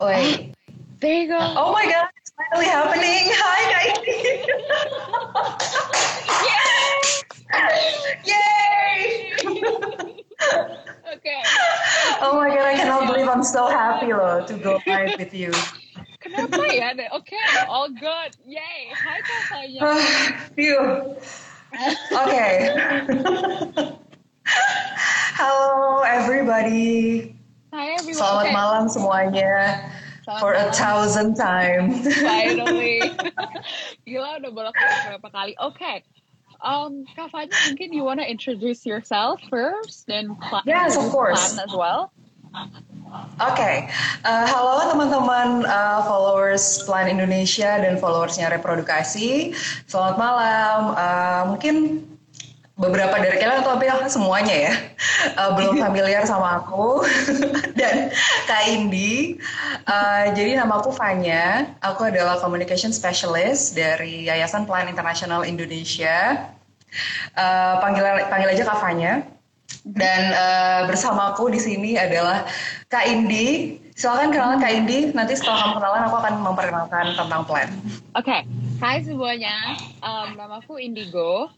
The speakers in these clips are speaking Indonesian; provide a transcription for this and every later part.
Wait. Ah, there you go. Oh my god, it's finally happening. Hi, guys. Yay! Okay. Oh my god, I cannot believe I'm so happy loh to go live with you. Kenapa ya? Okay, all good. Yay. Hi Kak ah, Phew. Okay. Hello, everybody. Hi everyone. Selamat okay. malam semuanya. Selamat For a thousand times. Finally. Gila udah bolak balik berapa kali. Okay. Um, Kak Fanya, mungkin you wanna introduce yourself first, then plan, Yes, of course. plan as well. Oke, Uh, halo teman-teman uh, followers Plan Indonesia dan followersnya Reprodukasi. Selamat malam. Uh, mungkin beberapa dari kalian atau hampir semuanya ya uh, belum familiar sama aku dan Kak Indi. Uh, jadi nama aku Fanya. Aku adalah communication specialist dari Yayasan Plan Internasional Indonesia. Uh, panggil panggil aja Kak Fanya. Dan eh, bersamaku di sini adalah Kak Indi. Silakan kenalan Kak Indi. Nanti setelah kamu kenalan aku akan memperkenalkan tentang plan. Oke, hai semuanya. Um, namaku Indigo.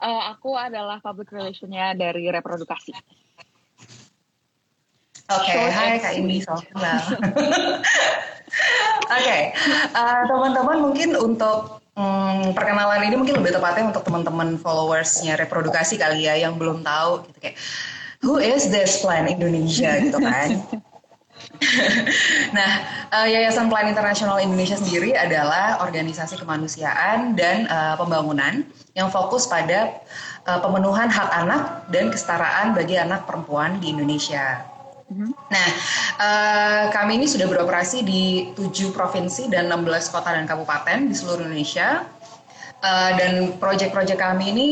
Uh, aku adalah public relationnya dari Reprodukasi. Oke, Short hai Kak Indi, sweet. salam kenal. Oke, eh, teman-teman mungkin untuk mm, perkenalan ini mungkin lebih tepatnya untuk teman-teman followersnya reprodukasi kali ya yang belum tahu gitu kayak who is this Plan Indonesia gitu kan. nah, eh, Yayasan Plan Internasional Indonesia sendiri adalah organisasi kemanusiaan dan eh, pembangunan yang fokus pada eh, pemenuhan hak anak dan kesetaraan bagi anak perempuan di Indonesia. Nah, eh, kami ini sudah beroperasi di tujuh provinsi dan 16 kota dan kabupaten di seluruh Indonesia. Dan proyek-proyek kami ini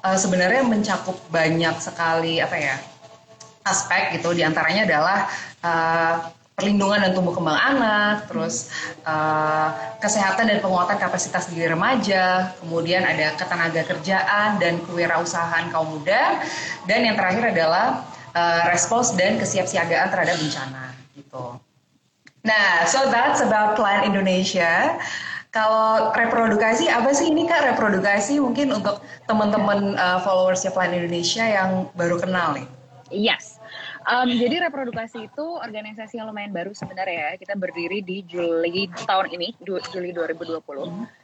sebenarnya mencakup banyak sekali apa ya aspek gitu. Di antaranya adalah eh, perlindungan dan tumbuh kembang anak, terus eh, kesehatan dan penguatan kapasitas diri remaja, kemudian ada ketenaga kerjaan dan kewirausahaan kaum muda, dan yang terakhir adalah uh, respons dan kesiapsiagaan terhadap bencana gitu. Nah, so that's about Plan Indonesia. Kalau reprodukasi apa sih ini kak reprodukasi mungkin untuk teman-teman uh, followersnya Plan Indonesia yang baru kenal nih. Yes. Um, jadi reprodukasi itu organisasi yang lumayan baru sebenarnya ya. Kita berdiri di Juli tahun ini, Juli 2020.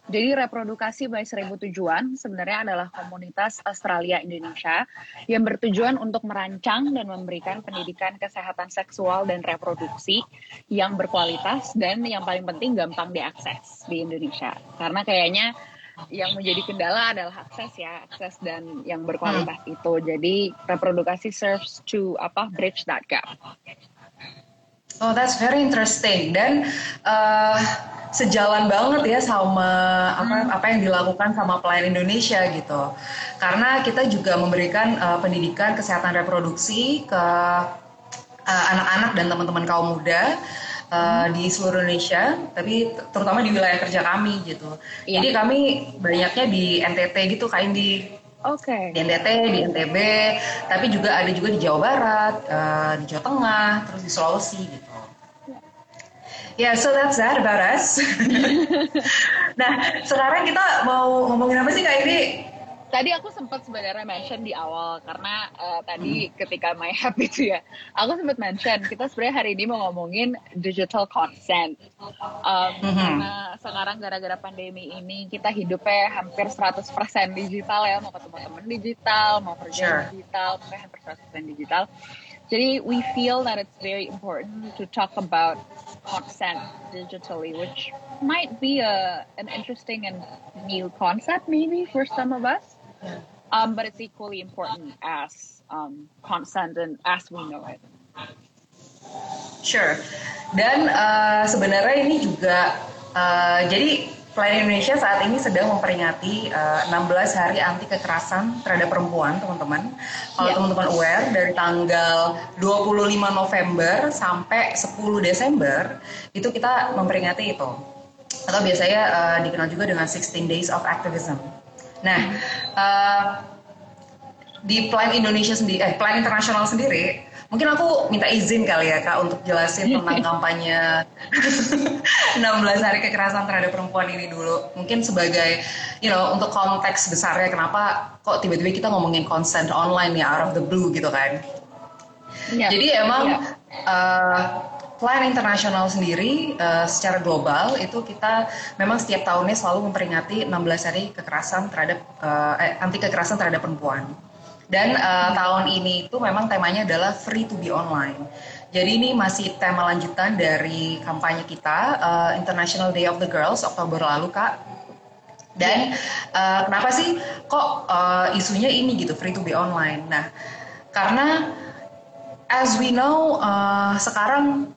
Jadi reprodukasi by seribu tujuan sebenarnya adalah komunitas Australia Indonesia yang bertujuan untuk merancang dan memberikan pendidikan kesehatan seksual dan reproduksi yang berkualitas dan yang paling penting gampang diakses di Indonesia. Karena kayaknya yang menjadi kendala adalah akses ya akses dan yang berkualitas itu. Jadi reprodukasi serves to apa bridge that gap. Oh, that's very interesting. Dan uh, sejalan banget ya sama apa apa yang dilakukan sama Plan Indonesia gitu. Karena kita juga memberikan uh, pendidikan kesehatan reproduksi ke uh, anak-anak dan teman-teman kaum muda uh, di seluruh Indonesia, tapi terutama di wilayah kerja kami gitu. Iya. Jadi kami banyaknya di NTT gitu, kayak di oke di NTT, di NTB, tapi juga ada juga di Jawa Barat, eh, di Jawa Tengah, terus di Sulawesi gitu. Ya, yeah, so that's that about us. nah, sekarang kita mau ngomongin apa sih kak ini? Tadi aku sempat sebenarnya mention di awal karena eh, tadi ketika my happ itu ya aku sempat mention kita sebenarnya hari ini mau ngomongin digital consent Um, Mhm. karena sekarang gara-gara pandemi ini kita hidupnya hampir 100% digital ya mau ketemu teman digital mau kerja Sure. digital pokoknya hampir 100% digital jadi we feel that it's very important to talk about consent digitally which might be a an interesting and new concept maybe for some of us um, but it's equally important as um, consent and as we know it. Sure. Dan eh, sebenarnya ini juga eh, jadi Plan Indonesia saat ini sedang memperingati eh, 16 hari anti kekerasan terhadap perempuan, teman-teman. Kalau Iya. teman-teman aware dari tanggal 25 November sampai 10 Desember itu kita memperingati itu. Atau biasanya eh, dikenal juga dengan 16 Days of Activism. Nah, eh, di Plan Indonesia sendiri, eh Plan Internasional sendiri mungkin aku minta izin kali ya kak untuk jelasin tentang kampanye 16 hari kekerasan terhadap perempuan ini dulu. Mungkin sebagai, you know, untuk konteks besarnya kenapa kok tiba-tiba kita ngomongin consent online ya out of the blue gitu kan. Ya. Jadi emang ya. uh, Plan internasional sendiri uh, secara global itu kita memang setiap tahunnya selalu memperingati 16 hari kekerasan terhadap uh, anti kekerasan terhadap perempuan. Dan uh, tahun ini itu memang temanya adalah free to be online. Jadi ini masih tema lanjutan dari kampanye kita uh, International Day of the Girls Oktober lalu kak. Dan uh, kenapa sih kok uh, isunya ini gitu free to be online? Nah karena as we know uh, sekarang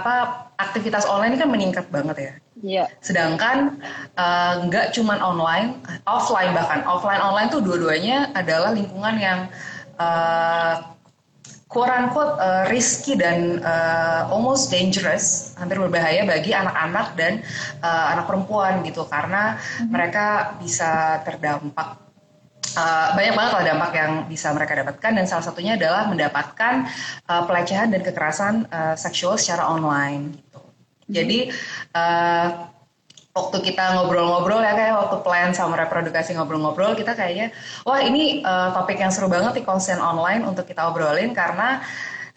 apa aktivitas online kan meningkat banget ya. Iya. Sedangkan uh, nggak cuman online, offline bahkan offline online tuh dua-duanya adalah lingkungan yang uh, quote unquote uh, risky dan uh, almost dangerous, hampir berbahaya bagi anak-anak dan uh, anak perempuan gitu karena mm-hmm. mereka bisa terdampak uh, banyak banget lah dampak yang bisa mereka dapatkan dan salah satunya adalah mendapatkan uh, pelecehan dan kekerasan uh, seksual secara online gitu. Jadi uh, waktu kita ngobrol-ngobrol ya kayak waktu plan sama reprodukasi ngobrol-ngobrol kita kayaknya wah ini uh, topik yang seru banget di konsen online untuk kita obrolin karena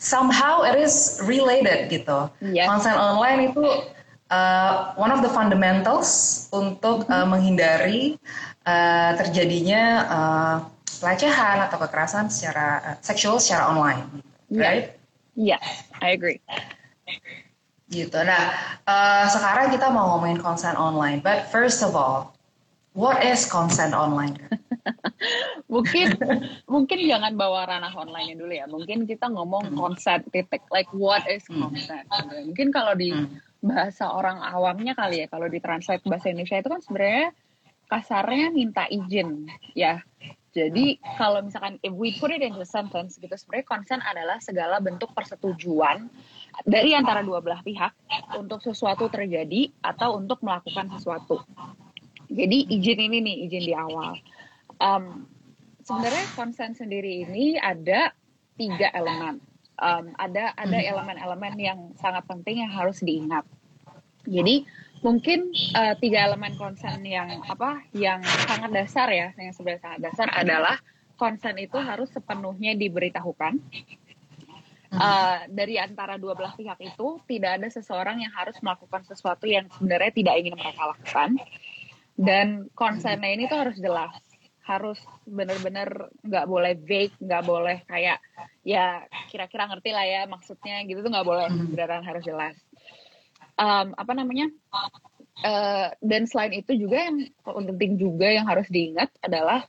somehow it is related gitu. Yeah. Konsen online itu uh, one of the fundamentals untuk uh, menghindari uh, terjadinya uh, pelecehan atau kekerasan secara uh, seksual secara online, right? Yes, I agree. Gitu. Nah, uh, sekarang kita mau ngomongin consent online. But first of all, what is consent online? mungkin mungkin jangan bawa ranah online dulu ya. Mungkin kita ngomong hmm. consent titik. Like what is consent? Hmm. Mungkin kalau di hmm. bahasa orang awamnya kali ya, kalau ditranslate bahasa Indonesia itu kan sebenarnya kasarnya minta izin ya. Jadi kalau misalkan if we put it into sentence gitu sebenarnya consent adalah segala bentuk persetujuan dari antara dua belah pihak untuk sesuatu terjadi atau untuk melakukan sesuatu. Jadi izin ini nih izin di awal. Um, sebenarnya consent sendiri ini ada tiga elemen. Um, ada ada elemen-elemen yang sangat penting yang harus diingat. Jadi mungkin uh, tiga elemen konsen yang apa yang sangat dasar ya yang sebenarnya sangat dasar adalah konsen itu harus sepenuhnya diberitahukan. Uh, dari antara dua belah pihak itu tidak ada seseorang yang harus melakukan sesuatu yang sebenarnya tidak ingin mereka lakukan. Dan konsennya ini tuh harus jelas. Harus benar-benar nggak boleh vague nggak boleh kayak ya kira-kira ngerti lah ya maksudnya gitu tuh nggak boleh. Hmm. beneran harus jelas um, apa namanya uh, dan selain itu juga yang penting juga yang harus diingat adalah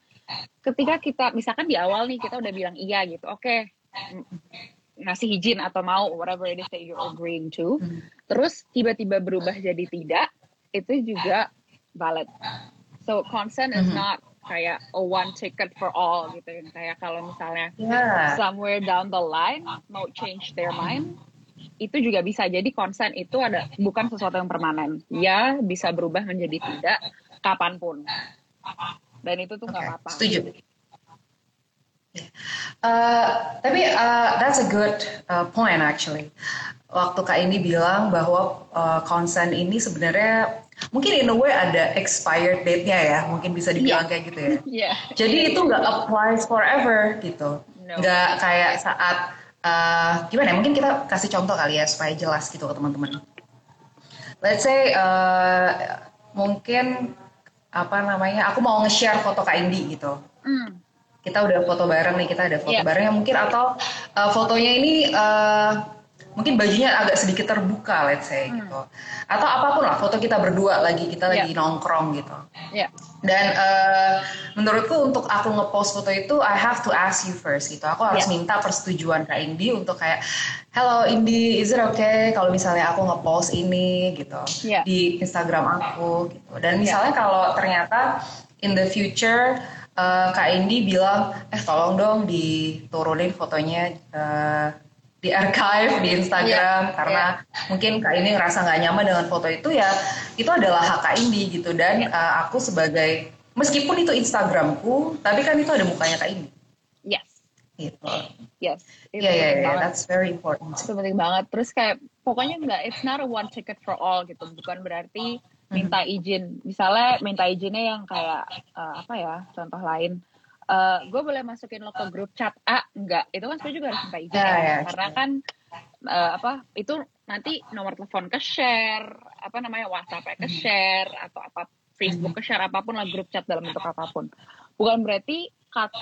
ketika kita misalkan di awal nih kita udah bilang iya gitu oke okay, ngasih izin atau mau whatever it is that you're agreeing to terus tiba-tiba berubah jadi tidak itu juga valid so consent is mm-hmm. not kayak a one ticket for all gitu kayak kalau misalnya yeah. somewhere down the line mau change their mind itu juga bisa jadi konsen itu ada bukan sesuatu yang permanen. Ya bisa berubah menjadi tidak kapan pun. Dan itu tuh nggak okay. apa-apa. Setuju. Uh, tapi uh, that's a good uh, point actually. Waktu Kak ini bilang bahwa uh, ini sebenarnya mungkin in a way ada expired date-nya ya, mungkin bisa dibilang yeah. kayak gitu ya. Yeah. Jadi itu nggak applies forever gitu. Nggak no. kayak saat uh, gimana ya? Mungkin kita kasih contoh kali ya supaya jelas gitu ke teman-teman. Let's say uh, mungkin apa namanya? Aku mau nge-share foto Kak Indi gitu. Mm. Kita udah foto bareng nih, kita ada foto yeah. bareng ya mungkin atau uh, fotonya ini uh, mungkin bajunya agak sedikit terbuka let's say hmm. gitu atau apa pun lah foto kita berdua lagi kita yeah. lagi nongkrong gitu yeah. dan uh, menurutku untuk aku ngepost foto itu I have to ask you first gitu aku harus yeah. minta persetujuan Kak Indi untuk kayak hello Indi is it okay kalau misalnya aku ngepost ini gitu yeah. di Instagram aku gitu dan misalnya yeah. kalau ternyata in the future uh, Kak Indi bilang eh tolong dong diturunin fotonya uh, di archive di Instagram yeah, karena yeah. mungkin kak ini ngerasa nggak nyaman dengan foto itu ya itu adalah hak kak ini gitu dan yeah. uh, aku sebagai meskipun itu Instagramku tapi kan itu ada mukanya kak ini yes gitu Yes. Iya, iya, iya. That's very important. Itu penting banget. Terus kayak pokoknya enggak, it's not a one ticket for all gitu. Bukan berarti minta mm-hmm. izin. Misalnya minta izinnya yang kayak uh, apa ya? Contoh lain. Uh, gue boleh masukin lo ke grup chat A? Enggak. Itu kan sebenarnya juga harus minta izin yeah, yeah, karena kan uh, apa itu nanti nomor telepon ke share apa namanya WhatsApp ke mm-hmm. share atau apa Facebook ke share apa pun lah grup chat dalam bentuk apa pun. Bukan berarti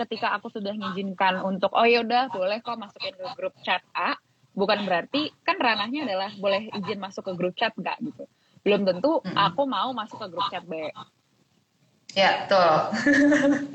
ketika aku sudah mengizinkan untuk oh ya udah boleh kok masukin ke grup chat A bukan berarti kan ranahnya adalah boleh izin masuk ke grup chat enggak gitu. Belum tentu aku mau masuk ke grup chat B ya betul.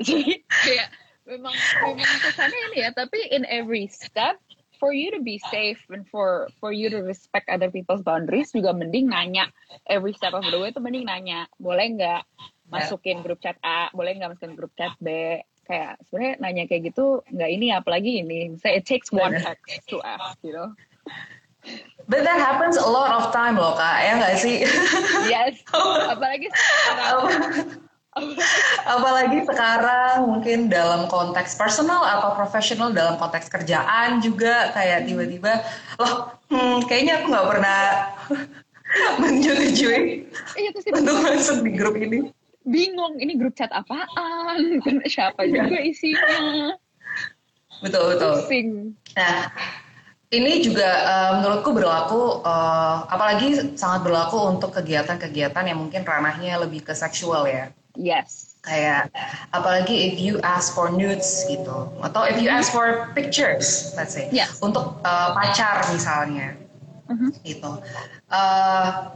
Jadi kayak memang memang kesannya ini ya tapi in every step for you to be safe and for for you to respect other people's boundaries juga mending nanya. Every step of the way itu mending nanya boleh nggak ya. masukin grup chat A? Boleh nggak masukin grup chat B? Kayak sebenarnya nanya kayak gitu nggak ini apalagi ini. Saya it takes one text to ask you know? But that happens a lot of time loh kak, ya nggak sih? Yes, apalagi sekarang. Apalagi sekarang mungkin dalam konteks personal atau profesional dalam konteks kerjaan juga kayak tiba-tiba loh hmm, kayaknya aku nggak pernah menyetujui iya, untuk masuk di grup ini. Bingung ini grup chat apaan? Siapa juga isinya? Betul betul. Pusing. nah ini juga uh, menurutku berlaku uh, apalagi sangat berlaku untuk kegiatan-kegiatan yang mungkin ranahnya lebih ke seksual ya yes. Kayak apalagi if you ask for nudes gitu. Atau if you ask for pictures let's say. Yes. untuk uh, pacar misalnya. Uh-huh. gitu. Uh,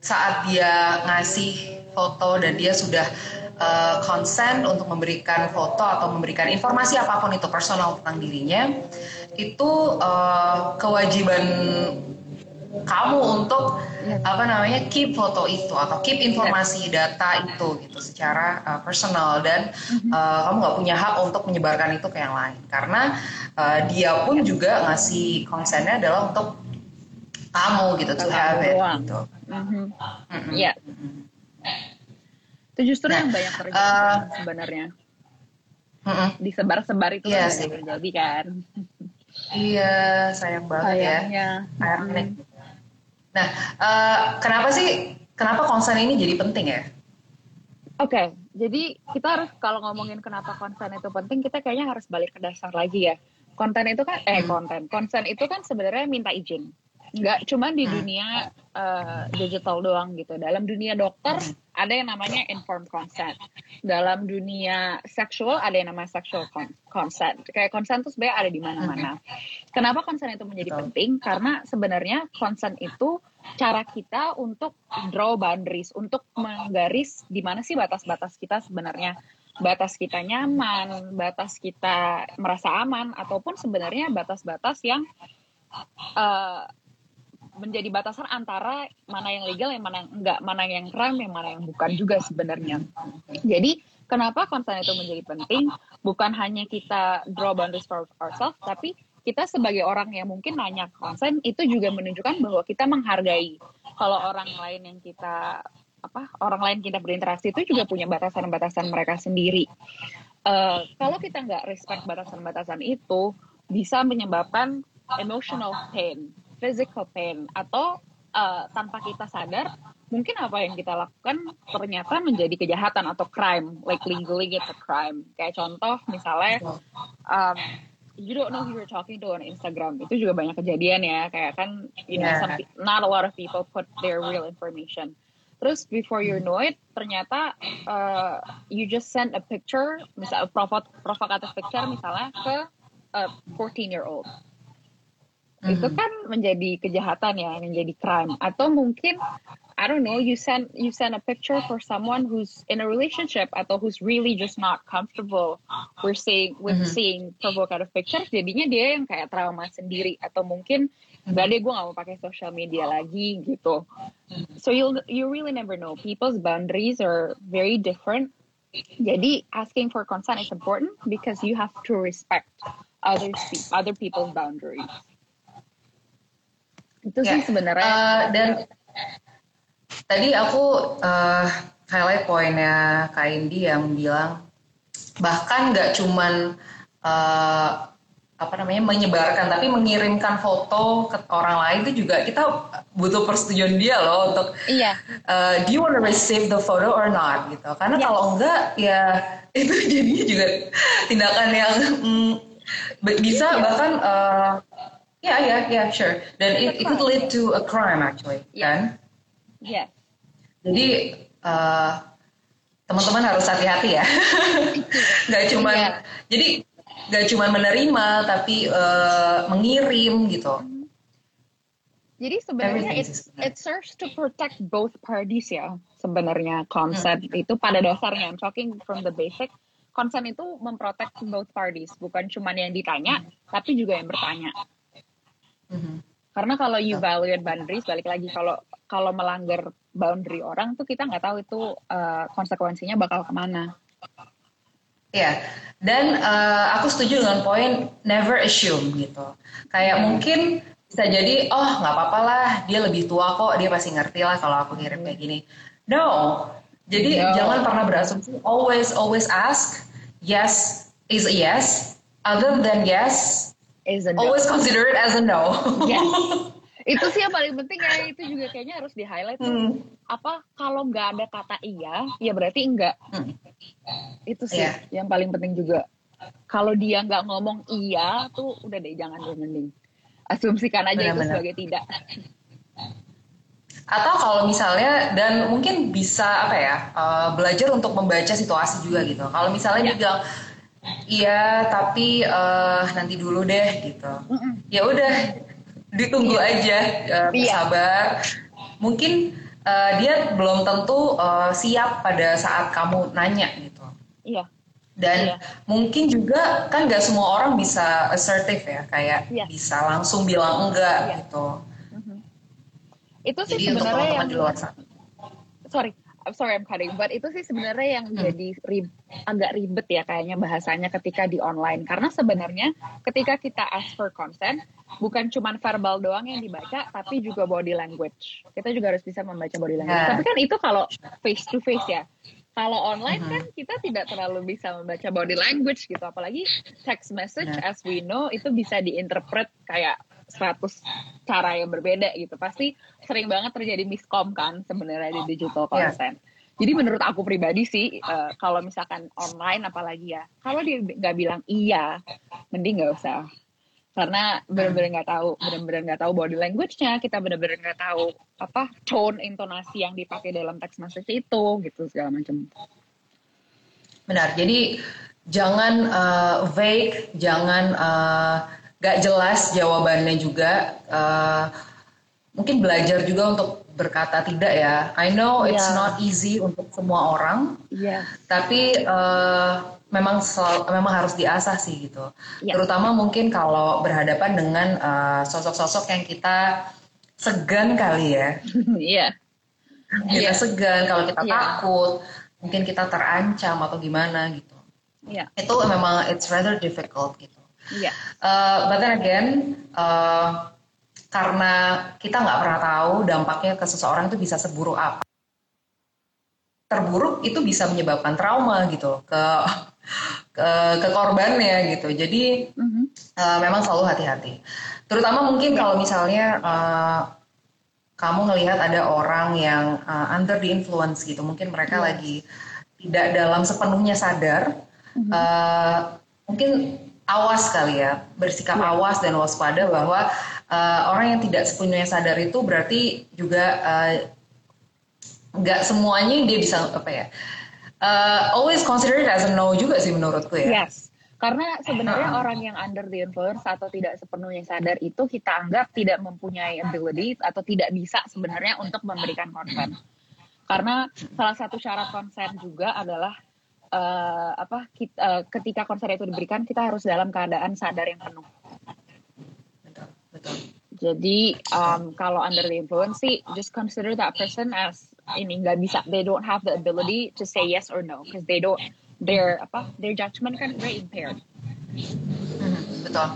saat dia ngasih foto dan dia sudah uh, consent untuk memberikan foto atau memberikan informasi apa pun itu personal tentang dirinya itu uh, kewajiban kamu untuk ya. apa namanya keep foto itu atau keep informasi ya. data itu gitu secara uh, personal dan uh, kamu nggak punya hak untuk menyebarkan itu ke yang lain karena uh, dia pun juga ngasih konsennya adalah untuk kamu gitu to have it gitu. Mm-hmm. Mm-hmm. Yeah. Itu justru nah, yang banyak terjadi uh, sebenarnya. Mm-mm. Disebar-sebar itu yeah, kan terjadi kan. Iya, sayang banget ya. Sayangnya. ya. Mm. Nah, uh, kenapa sih kenapa konsen ini jadi penting ya? Oke, okay, jadi kita harus kalau ngomongin kenapa konsen itu penting, kita kayaknya harus balik ke dasar lagi ya. Konten itu kan, eh hmm. konten, konsen itu kan sebenarnya minta izin nggak cuma di hmm. dunia uh, digital doang gitu. Dalam dunia dokter ada yang namanya informed consent. Dalam dunia seksual ada yang namanya sexual consent. Kayak consent itu sebenarnya ada di mana-mana. Kenapa consent itu menjadi penting? Karena sebenarnya consent itu cara kita untuk draw boundaries, untuk menggaris di mana sih batas-batas kita sebenarnya batas kita nyaman, batas kita merasa aman, ataupun sebenarnya batas-batas yang uh, menjadi batasan antara mana yang legal yang mana yang enggak, mana yang crime yang mana yang bukan juga sebenarnya. Jadi kenapa konsen itu menjadi penting? Bukan hanya kita draw boundaries for ourselves, tapi kita sebagai orang yang mungkin nanya konsen itu juga menunjukkan bahwa kita menghargai kalau orang lain yang kita apa orang lain kita berinteraksi itu juga punya batasan-batasan mereka sendiri. Uh, kalau kita nggak respect batasan-batasan itu bisa menyebabkan emotional pain physical pain atau uh, tanpa kita sadar mungkin apa yang kita lakukan ternyata menjadi kejahatan atau crime. Like legally it's a crime. Kayak contoh misalnya um, you don't know who you're talking to on Instagram. Itu juga banyak kejadian ya. Kayak kan you know some, not a lot of people put their real information. Terus before you know it ternyata uh, you just send a picture misal provokatif picture misalnya ke a 14 year old hmm. itu kan menjadi kejahatan ya menjadi crime atau mungkin I don't know you send you send a picture for someone who's in a relationship atau who's really just not comfortable we're seeing with mm-hmm. seeing provocative pictures jadinya dia yang kayak trauma sendiri atau mungkin mm-hmm. gak deh gue gak mau pakai social media lagi gitu mm-hmm. so you you really never know people's boundaries are very different jadi asking for consent is important because you have to respect other other people's boundaries itu ya. sih sebenarnya uh, dan tadi aku uh, highlight poinnya Kak Indi yang bilang bahkan nggak cuman uh, apa namanya menyebarkan tapi mengirimkan foto ke orang lain itu juga kita butuh persetujuan dia loh untuk iya uh, do you want to receive the photo or not gitu karena yes. kalau enggak ya itu jadinya juga tindakan yang mm, bisa yeah. bahkan uh, yeah, yeah, yeah, sure dan it, it could lead to a crime actually yeah. kan yeah. jadi uh, teman-teman harus hati-hati ya nggak cuma yeah. jadi gak cuma menerima tapi uh, mengirim gitu. Jadi sebenarnya it, it serves to protect both parties ya sebenarnya konsep hmm. itu pada dasarnya I'm talking from the basic konsen itu memprotek both parties bukan cuma yang ditanya hmm. tapi juga yang bertanya. Hmm. Karena kalau you value boundaries balik lagi kalau kalau melanggar boundary orang tuh kita nggak tahu itu uh, konsekuensinya bakal ke mana. Ya, dan uh, aku setuju dengan poin never assume gitu. Kayak mungkin bisa jadi, oh nggak apa-apa lah, dia lebih tua kok, dia pasti ngerti lah kalau aku ngirim kayak gini. No, jadi no. jangan pernah berasumsi. Always, always ask. Yes is a yes. Other than yes, is a no. always consider it as a no. Yes. itu sih yang paling penting ya itu juga kayaknya harus di highlight hmm. apa kalau nggak ada kata iya ya berarti enggak hmm. itu sih yeah. yang paling penting juga kalau dia nggak ngomong iya tuh udah deh jangan deh mending asumsikan aja Benar -benar. itu sebagai tidak atau kalau misalnya dan mungkin bisa apa ya uh, belajar untuk membaca situasi juga gitu kalau misalnya yeah. dia bilang iya tapi uh, nanti dulu deh gitu mm -mm. ya udah ditunggu iya. aja uh, iya. sabar mungkin uh, dia belum tentu uh, siap pada saat kamu nanya gitu iya dan iya. mungkin juga kan gak semua orang bisa assertive ya kayak iya. bisa langsung bilang enggak iya. gitu mm-hmm. itu sih Jadi sebenarnya yang di luar sana. sorry I'm sorry I'm cutting, but itu sih sebenarnya yang hmm. jadi rib, agak ribet ya kayaknya bahasanya ketika di online. Karena sebenarnya ketika kita ask for consent, bukan cuma verbal doang yang dibaca, tapi juga body language. Kita juga harus bisa membaca body language. Yeah. Tapi kan itu kalau face to face ya. Kalau online mm -hmm. kan kita tidak terlalu bisa membaca body language gitu, apalagi text message yeah. as we know itu bisa diinterpret kayak 100 cara yang berbeda gitu. Pasti sering banget terjadi miskom kan sebenarnya di digital iya. content. Yeah. Jadi menurut aku pribadi sih, uh, kalau misalkan online apalagi ya, kalau dia nggak bilang iya, mending nggak usah. Karena benar-benar nggak tahu, benar-benar nggak tahu body language-nya, kita benar-benar nggak tahu apa tone intonasi yang dipakai dalam text message itu, gitu segala macam. Benar. Jadi jangan uh, vague, jangan uh, gak jelas jawabannya juga. Uh, mungkin belajar juga untuk berkata tidak ya. I know yeah. it's not easy untuk semua orang. Yeah. Tapi uh, memang selalu, memang harus diasah sih gitu. Yeah. Terutama mungkin kalau berhadapan dengan sosok-sosok uh, yang kita segan kali ya. Iya. yeah. Kita yeah. segan kalau kita yeah. takut, mungkin kita terancam atau gimana gitu. Yeah. Itu memang it's rather difficult gitu. Iya. Uh, but then again, uh, karena kita nggak pernah tahu dampaknya ke seseorang itu bisa seburuk apa. Terburuk itu bisa menyebabkan trauma gitu ke ke, ke korbannya gitu. Jadi mm-hmm. uh, memang selalu hati-hati. Terutama mungkin yeah. kalau misalnya uh, kamu ngelihat ada orang yang uh, under the influence gitu, mungkin mereka yeah. lagi tidak dalam sepenuhnya sadar. Mm-hmm. Uh, mungkin awas kali ya, bersikap iya. awas dan waspada bahwa uh, orang yang tidak sepenuhnya sadar itu berarti juga uh, nggak semuanya dia bisa apa ya. Uh, always consider it as a no juga sih menurutku ya. Yes. Karena sebenarnya uh. orang yang under the influence atau tidak sepenuhnya sadar itu kita anggap tidak mempunyai ability atau tidak bisa sebenarnya untuk memberikan konsen. Karena salah satu syarat konsen juga adalah uh, apa kita, uh, ketika konser itu diberikan kita harus dalam keadaan sadar yang penuh. Betul, betul. Jadi um, kalau under the influence sih just consider that person as ini nggak bisa they don't have the ability to say yes or no because they don't their apa their judgment kan very impaired. Hmm, betul.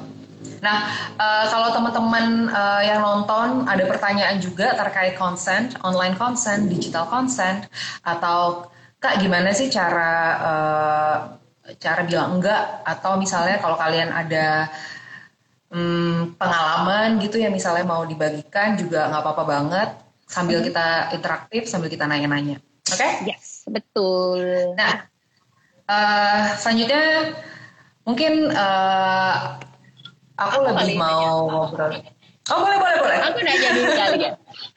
Nah, uh, kalau teman-teman uh, yang nonton ada pertanyaan juga terkait consent, online consent, digital consent, atau kak gimana sih cara uh, cara bilang enggak atau misalnya kalau kalian ada hmm, pengalaman gitu ya misalnya mau dibagikan juga nggak apa-apa banget sambil kita interaktif sambil kita nanya-nanya. Oke? Okay? Yes, betul. Nah, uh, selanjutnya mungkin uh, aku, aku lebih mau ngobrol. Oh boleh boleh boleh. Aku nanya dulu kali ya.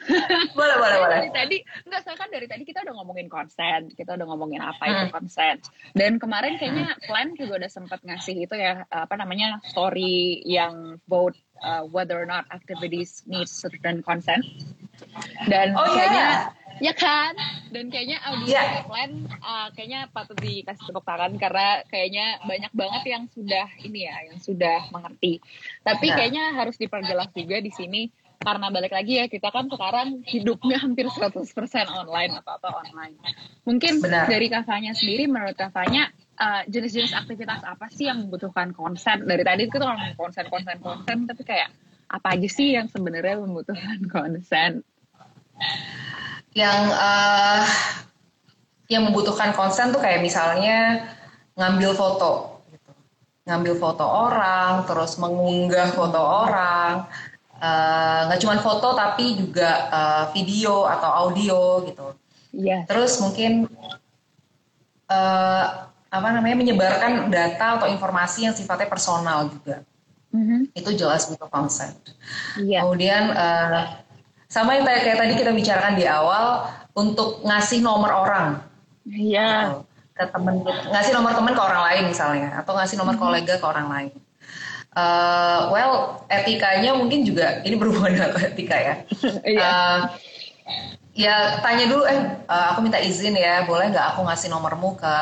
boleh boleh boleh. Dari tadi enggak saya kan dari tadi kita udah ngomongin konsen, kita udah ngomongin apa itu hmm. konsen. Dan kemarin kayaknya plan juga udah sempat ngasih itu ya apa namanya story yang vote uh, whether or not activities need certain consent. Dan oh, kayaknya yeah ya kan dan kayaknya audio yeah. plan uh, kayaknya patut dikasih tepuk tangan karena kayaknya banyak banget yang sudah ini ya yang sudah mengerti tapi yeah. kayaknya harus diperjelas juga di sini karena balik lagi ya kita kan sekarang hidupnya hampir 100% online atau atau online. Mungkin Benar. dari kafanya sendiri menurut kafanya uh, jenis-jenis aktivitas apa sih yang membutuhkan konsen? Dari tadi kita ngomong konsen konsen konsen tapi kayak apa aja sih yang sebenarnya membutuhkan konsen? Yang uh, yang membutuhkan konsen tuh kayak misalnya ngambil foto gitu. Ngambil foto orang, terus mengunggah foto orang, Eh, nggak uh, cuma foto tapi juga uh, video atau audio gitu. Iya. Terus mungkin uh, apa namanya menyebarkan data atau informasi yang sifatnya personal juga. Mm-hmm. Itu jelas butuh consent. Iya. Kemudian uh, sama yang kayak tadi kita bicarakan di awal untuk ngasih nomor orang. Iya. ke temen ngasih nomor teman ke orang lain misalnya atau ngasih nomor mm-hmm. kolega ke orang lain uh, well etikanya mungkin juga ini berhubungan dengan etika ya. uh, ya tanya dulu eh uh, aku minta izin ya boleh nggak aku ngasih nomormu ke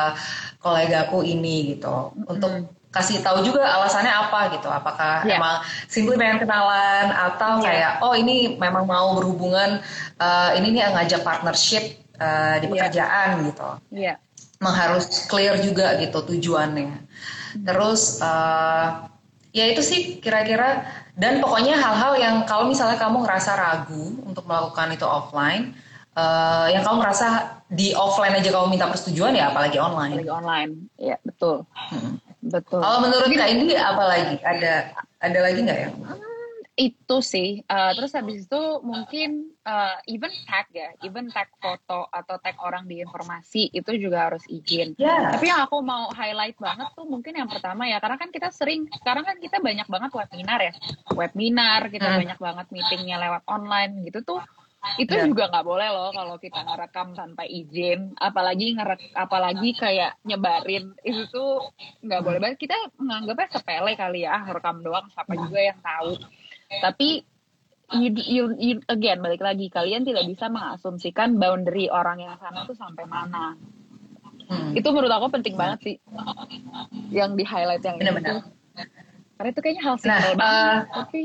kolegaku ini gitu untuk kasih tahu juga alasannya apa gitu apakah yeah. emang simply pengen kenalan atau yeah. kayak oh ini memang mau berhubungan uh, ini nih ngajak partnership uh, di iya. pekerjaan yeah. gitu yeah. emang harus clear juga gitu tujuannya terus uh, ya itu sih kira-kira dan pokoknya hal-hal yang kalau misalnya kamu ngerasa ragu untuk melakukan itu offline uh, yang kamu merasa di offline aja kamu minta persetujuan ya apalagi online apalagi online ya betul hmm. Betul. Kalau menurut kak ini apa lagi? Ada ada lagi nggak ya? Itu sih. Uh, terus habis itu mungkin uh, even tag ya. Even tag foto atau tag orang di informasi itu juga harus izin. Yeah. tapi yang aku mau highlight banget tuh mungkin yang pertama ya karena kan kita sering sekarang kan kita banyak banget webinar ya. Webinar kita hmm. banyak banget meetingnya lewat online gitu tuh itu yeah. juga nggak boleh loh kalau kita ngerekam tanpa izin. Apalagi ngerek apalagi kayak nyebarin. Itu tuh nggak boleh banget. Kita menganggapnya sepele kali ya rekam doang. Siapa juga yang tahu. Tapi you, you, you, again balik lagi. Kalian tidak bisa mengasumsikan boundary orang yang sana tuh sampai mana. Hmm. itu menurut aku penting banget sih. Yang di highlight yang Bener -bener. itu karena itu kayaknya hal simple nah, banget uh, tapi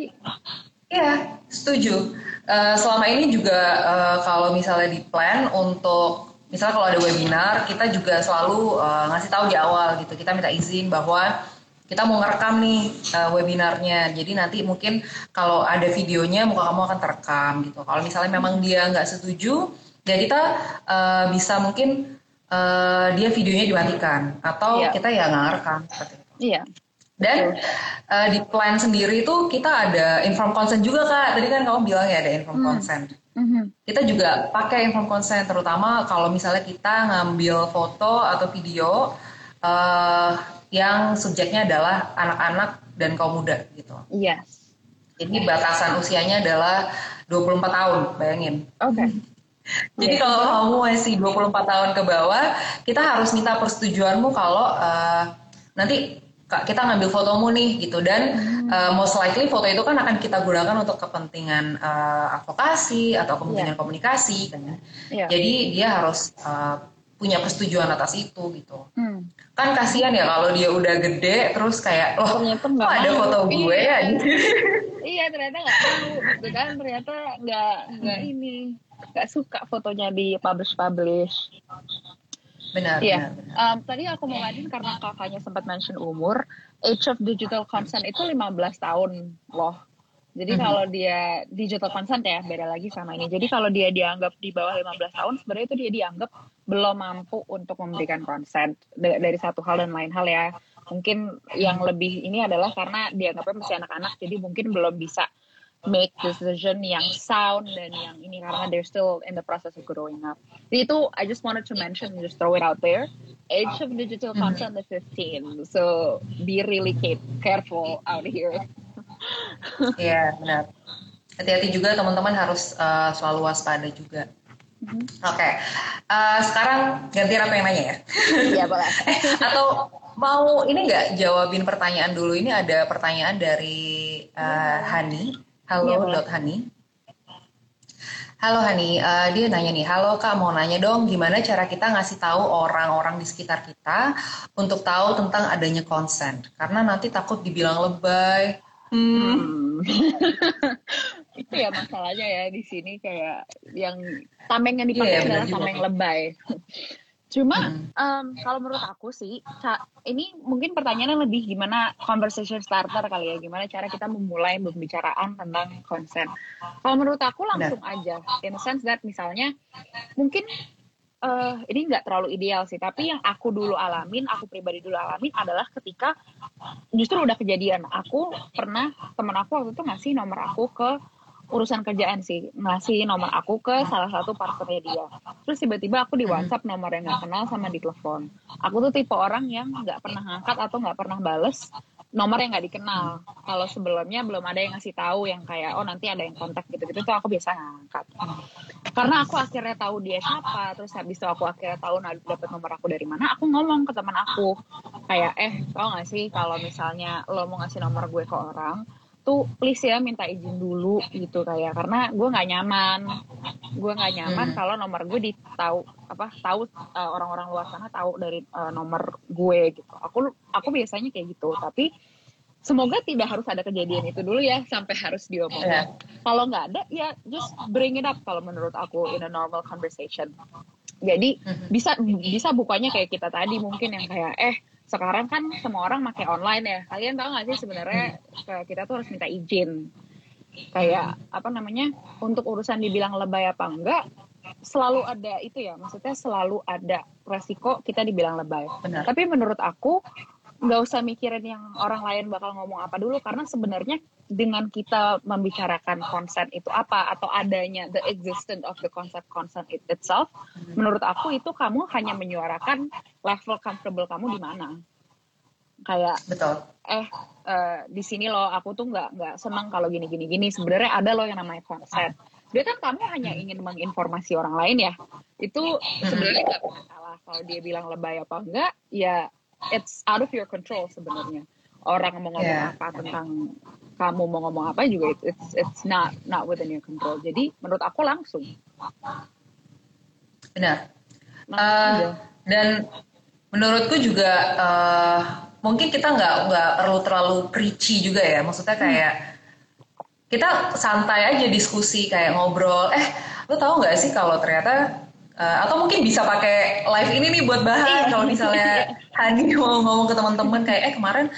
Iya, setuju. Uh, selama ini juga uh, kalau misalnya di plan untuk misalnya kalau ada webinar, kita juga selalu uh, ngasih tahu di awal gitu. Kita minta izin bahwa kita mau ngerekam nih uh, webinarnya. Jadi nanti mungkin kalau ada videonya muka kamu akan terekam gitu. Kalau misalnya memang dia nggak setuju, ya kita uh, bisa mungkin uh, dia videonya dimatikan atau yeah. kita ya nggak ngerekam seperti itu. Iya. Yeah. Dan uh, di plan sendiri itu kita ada inform consent juga kak. Tadi kan kamu bilang ya ada inform hmm. consent. Mm-hmm. Kita juga pakai inform consent terutama kalau misalnya kita ngambil foto atau video uh, yang subjeknya adalah anak-anak dan kaum muda gitu. Yes. Jadi batasan usianya adalah 24 tahun, bayangin. Oke. Okay. Jadi yeah. kalau kamu masih 24 tahun ke bawah, kita harus minta persetujuanmu kalau uh, nanti kita ngambil fotomu nih gitu dan hmm. uh, most likely foto itu kan akan kita gunakan untuk kepentingan uh, advokasi atau kepentingan yeah. komunikasi kan. Yeah. Jadi dia harus uh, punya persetujuan atas itu gitu. Hmm. Kan kasihan ya kalau dia udah gede terus kayak loh ternyata nggak ada foto gue ya gitu. iya ternyata nggak tahu gitu kan ternyata nggak nggak hmm. ini nggak suka fotonya di publish publish. Benar. Iya. Benar, Um, tadi aku mau ngadain karena kakaknya sempat mention umur, age of digital consent itu 15 tahun loh. Jadi mm -hmm. kalau dia digital consent ya beda lagi sama ini. Jadi kalau dia dianggap di bawah 15 tahun sebenarnya itu dia dianggap belum mampu untuk memberikan consent dari satu hal dan lain hal ya. Mungkin yang lebih ini adalah karena dianggapnya masih anak-anak, jadi mungkin belum bisa make decision yang sound dan yang ini karena they're still in the process of growing up. Jadi itu I just wanted to mention, just throw it out there. Age of digital mm-hmm. content is 15, so be really careful out here. Iya yeah, benar. Hati-hati juga teman-teman harus uh, selalu waspada juga. Mm-hmm. Oke, okay. uh, sekarang ganti apa yang nanya ya? Iya boleh. Atau mau ini nggak jawabin pertanyaan dulu? Ini ada pertanyaan dari uh, Hani. Halo, ya, Dot Hani. Halo Hani, uh, dia nanya nih, halo Kak mau nanya dong gimana cara kita ngasih tahu orang-orang di sekitar kita untuk tahu tentang adanya konsen? Karena nanti takut dibilang lebay. Hmm. Itu ya masalahnya ya di sini kayak yang tameng yang dipakai yeah, adalah tameng lebay. Cuma hmm. um, kalau menurut aku sih, ini mungkin pertanyaannya lebih gimana conversation starter kali ya, gimana cara kita memulai pembicaraan tentang konsen. Kalau menurut aku langsung nah. aja, in the sense that misalnya mungkin uh, ini nggak terlalu ideal sih, tapi yang aku dulu alamin, aku pribadi dulu alamin adalah ketika justru udah kejadian. Aku pernah temen aku waktu itu ngasih nomor aku ke urusan kerjaan sih. Ngasih nomor aku ke salah satu partnernya dia. Terus tiba-tiba aku di. WhatsApp nomor yang nggak kenal sama di telepon. Aku tuh tipe orang yang nggak pernah ngangkat atau nggak pernah bales nomor yang nggak dikenal. Kalau sebelumnya belum ada yang ngasih tahu yang kayak oh nanti ada yang kontak gitu-gitu tuh aku biasa ngangkat. Karena aku akhirnya tahu dia siapa terus habis itu aku akhirnya tahu dapat nomor aku dari mana aku ngomong ke teman aku. Kayak eh tau gak sih kalau misalnya lo mau ngasih nomor gue ke orang tuh please ya minta izin dulu gitu kayak. Karena gue nggak nyaman. Gue nggak nyaman hmm. kalau nomor gue ditahu apa tahu uh, orang-orang luar sana tahu dari uh, nomor gue gitu. Aku aku biasanya kayak gitu. Tapi semoga tidak harus ada kejadian itu dulu ya sampai harus diomongin. Yeah. kalau nggak ada ya just bring it up kalau menurut aku in a normal conversation jadi hmm. bisa bisa bukannya kayak kita tadi mungkin yang kayak eh sekarang kan semua orang pakai online ya kalian tahu nggak sih sebenarnya kita tuh harus minta izin kayak apa namanya untuk urusan dibilang lebay apa enggak selalu ada itu ya maksudnya selalu ada resiko kita dibilang lebay Benar. tapi menurut aku nggak usah mikirin yang orang lain bakal ngomong apa dulu karena sebenarnya dengan kita membicarakan konsen itu apa atau adanya the existence of the concept consent it itself menurut aku itu kamu hanya menyuarakan level comfortable kamu di mana. Kayak betul. eh uh, di sini loh aku tuh nggak nggak senang kalau gini gini gini sebenarnya ada loh yang namanya konsen. Dia kan kamu hanya ingin menginformasi orang lain ya. Itu sebenarnya nggak masalah kalau dia bilang lebay apa enggak ya it's out of your control sebenarnya. Orang mau ngomong yeah. apa tentang kamu mau ngomong apa juga it's it's not not within your control. Jadi menurut aku langsung. Benar. Uh, dan menurutku juga uh, mungkin kita nggak nggak perlu terlalu preachy juga ya. Maksudnya kayak hmm. kita santai aja diskusi kayak ngobrol. Eh lu tahu nggak sih kalau ternyata Uh, atau mungkin bisa pakai live ini nih buat bahan iya. kalau misalnya Hani mau ngomong ke teman-teman kayak eh kemarin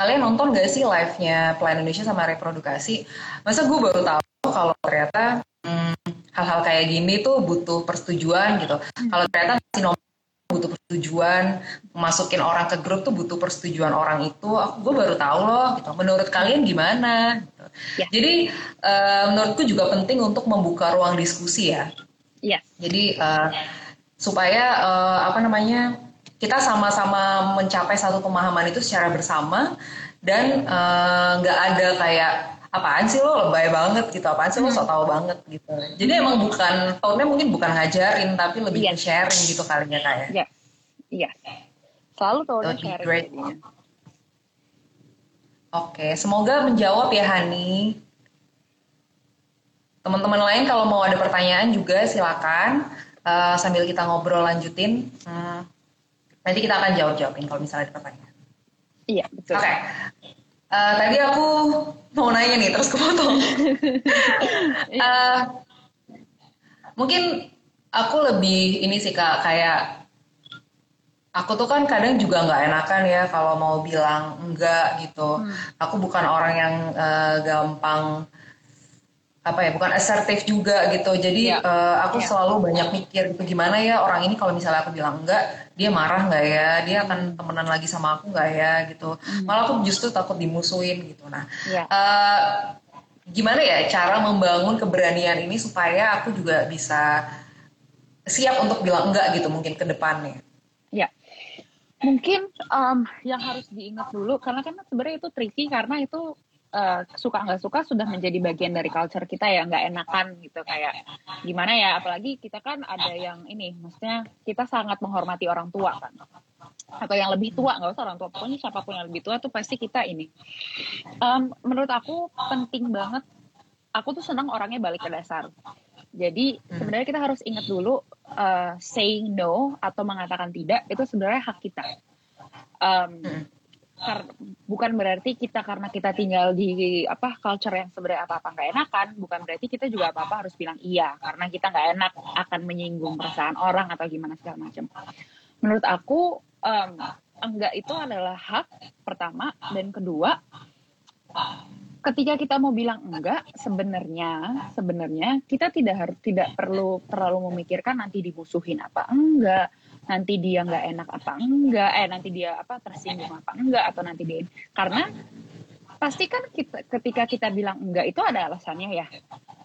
kalian nonton gak sih live-nya Plan Indonesia sama reprodukasi masa gue baru tahu kalau ternyata hmm, hal-hal kayak gini tuh butuh persetujuan gitu hmm. kalau ternyata si nomor butuh persetujuan masukin orang ke grup tuh butuh persetujuan orang itu aku gue baru tahu loh gitu menurut kalian gimana gitu. ya. jadi uh, menurutku juga penting untuk membuka ruang diskusi ya Iya. Jadi uh, supaya uh, apa namanya kita sama-sama mencapai satu pemahaman itu secara bersama dan eh, nggak uh, ada kayak apaan sih lo? Lebay banget gitu. Apaan sih lo? Hmm. so tau banget gitu. Jadi emang bukan tone mungkin bukan ngajarin tapi lebih yes. sharing gitu kalinya kayak iya. Iya. Selalu tone sharing great. oke. Semoga menjawab ya Hani Teman-teman lain kalau mau ada pertanyaan juga silakan uh, sambil kita ngobrol lanjutin. Hmm, nanti kita akan jawab-jawabin kalau misalnya ada pertanyaan. Iya, betul. Oke. Okay. Uh, eh, tadi aku mau nanya nih, terus kepotong. uh, mungkin aku lebih ini sih kak, kayak aku tuh kan kadang juga nggak enakan ya kalau mau bilang enggak gitu. Hmm. Aku bukan orang yang uh, gampang apa ya bukan asertif juga gitu jadi yeah. uh, aku yeah. selalu banyak mikir gitu gimana ya orang ini kalau misalnya aku bilang enggak dia marah nggak ya dia akan temenan lagi sama aku nggak ya gitu mm. malah aku justru takut dimusuhin gitu nah. Iya. uh, gimana ya cara membangun keberanian ini supaya aku juga bisa siap untuk bilang enggak gitu mungkin ke depannya ya mungkin um, yang harus diingat dulu karena kan sebenarnya itu tricky karena itu uh, suka nggak suka sudah menjadi bagian dari culture kita ya nggak enakan gitu kayak gimana ya apalagi kita kan ada yang ini maksudnya kita sangat menghormati orang tua kan. Atau yang lebih tua nggak usah orang tua pokoknya siapa pun yang lebih tua tuh pasti kita ini. Um, menurut aku penting banget aku tuh senang orangnya balik ke dasar. Jadi hmm. sebenarnya kita harus ingat dulu uh, saying no atau mengatakan tidak itu sebenarnya hak kita. Um, bukan berarti kita karena kita tinggal di apa culture yang sebenarnya apa apa nggak enakan bukan berarti kita juga apa apa harus bilang iya karena kita nggak enak akan menyinggung perasaan orang atau gimana segala macam. Menurut aku um, enggak itu adalah hak pertama dan kedua ketika kita mau bilang enggak sebenarnya sebenarnya kita tidak harus tidak perlu terlalu memikirkan nanti dimusuhin apa enggak nanti dia nggak enak apa enggak eh nanti dia apa tersinggung apa enggak atau nanti dia karena pasti kan kita ketika kita bilang enggak itu ada alasannya ya.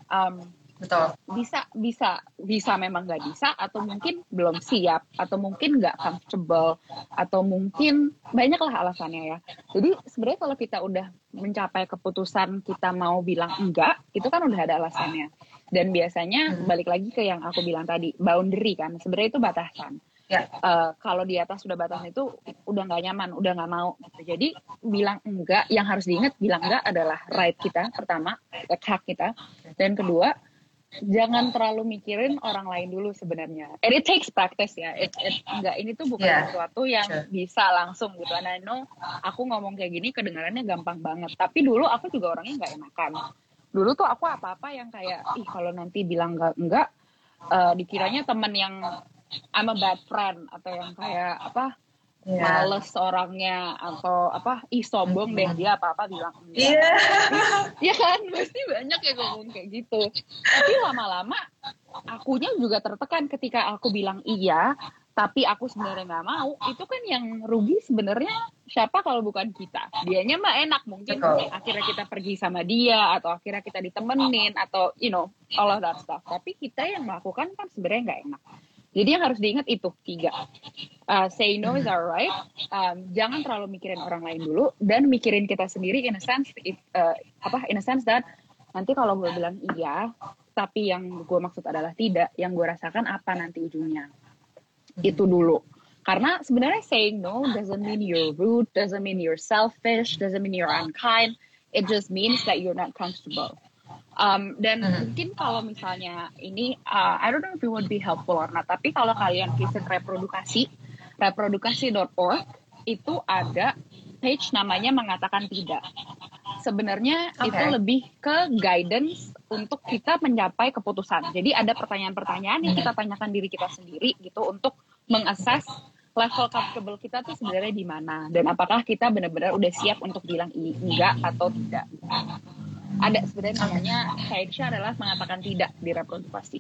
Um, betul. bisa bisa bisa memang nggak bisa atau mungkin belum siap atau mungkin nggak comfortable atau mungkin banyaklah alasannya ya. Jadi sebenarnya kalau kita udah mencapai keputusan kita mau bilang enggak itu kan udah ada alasannya. Dan biasanya hmm. balik lagi ke yang aku bilang tadi boundary kan. Sebenarnya itu batasan ya. uh, kalau di atas sudah batas itu udah nggak nyaman, udah nggak mau. Gitu. Jadi bilang enggak, yang harus diingat bilang enggak adalah right kita pertama, hak kita, dan kedua jangan terlalu mikirin orang lain dulu sebenarnya. And it takes practice ya. It, it, enggak ini tuh bukan yeah. sesuatu yang sure. bisa langsung gitu. And I know aku ngomong kayak gini kedengarannya gampang banget. Tapi dulu aku juga orangnya nggak enakan. Dulu tuh aku apa-apa yang kayak ih kalau nanti bilang enggak enggak uh, dikiranya teman yang I'm a bad friend atau yang kayak apa yeah. males orangnya atau apa ih sombong deh dia apa apa bilang iya. Yeah. kan? Pasti banyak yang ngomong kayak gitu. Tapi lama-lama akunya juga tertekan ketika aku bilang iya tapi aku sebenarnya nggak mau. Itu kan yang rugi sebenarnya siapa kalau bukan kita? Dianya mah enak mungkin Betul. akhirnya kita pergi sama dia atau akhirnya kita ditemenin atau you know all of that stuff. Tapi kita yang melakukan kan sebenarnya nggak enak jadi yang harus diingat itu tiga. Uh, say no is alright. Um, jangan terlalu mikirin orang lain dulu dan mikirin kita sendiri in a sense if, uh, apa in a sense that nanti kalau gue bilang iya tapi yang gue maksud adalah tidak, yang gue rasakan apa nanti ujungnya. Itu dulu. Karena sebenarnya saying no doesn't mean you're rude, doesn't mean you're selfish, doesn't mean you're unkind. It just means that you're not comfortable. Um, dan hmm. mungkin kalau misalnya ini, uh, I don't know if it would be helpful or not, tapi kalau kalian visit reprodukasi, reprodukasi.org, itu ada page namanya mengatakan tidak. Sebenarnya okay. itu lebih ke guidance untuk kita mencapai keputusan. Jadi ada pertanyaan-pertanyaan yang kita tanyakan diri kita sendiri gitu untuk mengakses level comfortable kita tuh sebenarnya di mana dan apakah kita benar-benar udah siap untuk bilang enggak atau tidak ada sebenarnya namanya Kaisha adalah mengatakan tidak di reprodukasi.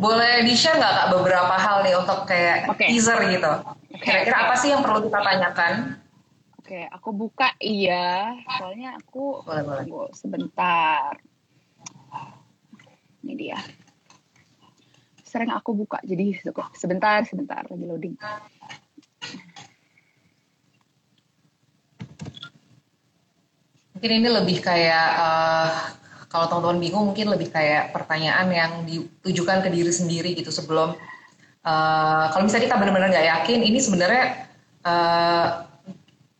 Boleh di-share nggak kak beberapa hal nih untuk kayak okay. teaser gitu? Kira-kira okay. apa sih yang perlu kita tanyakan? Oke, okay, aku buka iya. Soalnya aku boleh, boleh. Tunggu sebentar. Ini dia. Sering aku buka, jadi sebentar, sebentar lagi loading. Mungkin ini lebih kayak uh, kalau teman-teman bingung mungkin lebih kayak pertanyaan yang ditujukan ke diri sendiri gitu sebelum uh, kalau misalnya kita benar-benar nggak yakin ini sebenarnya uh,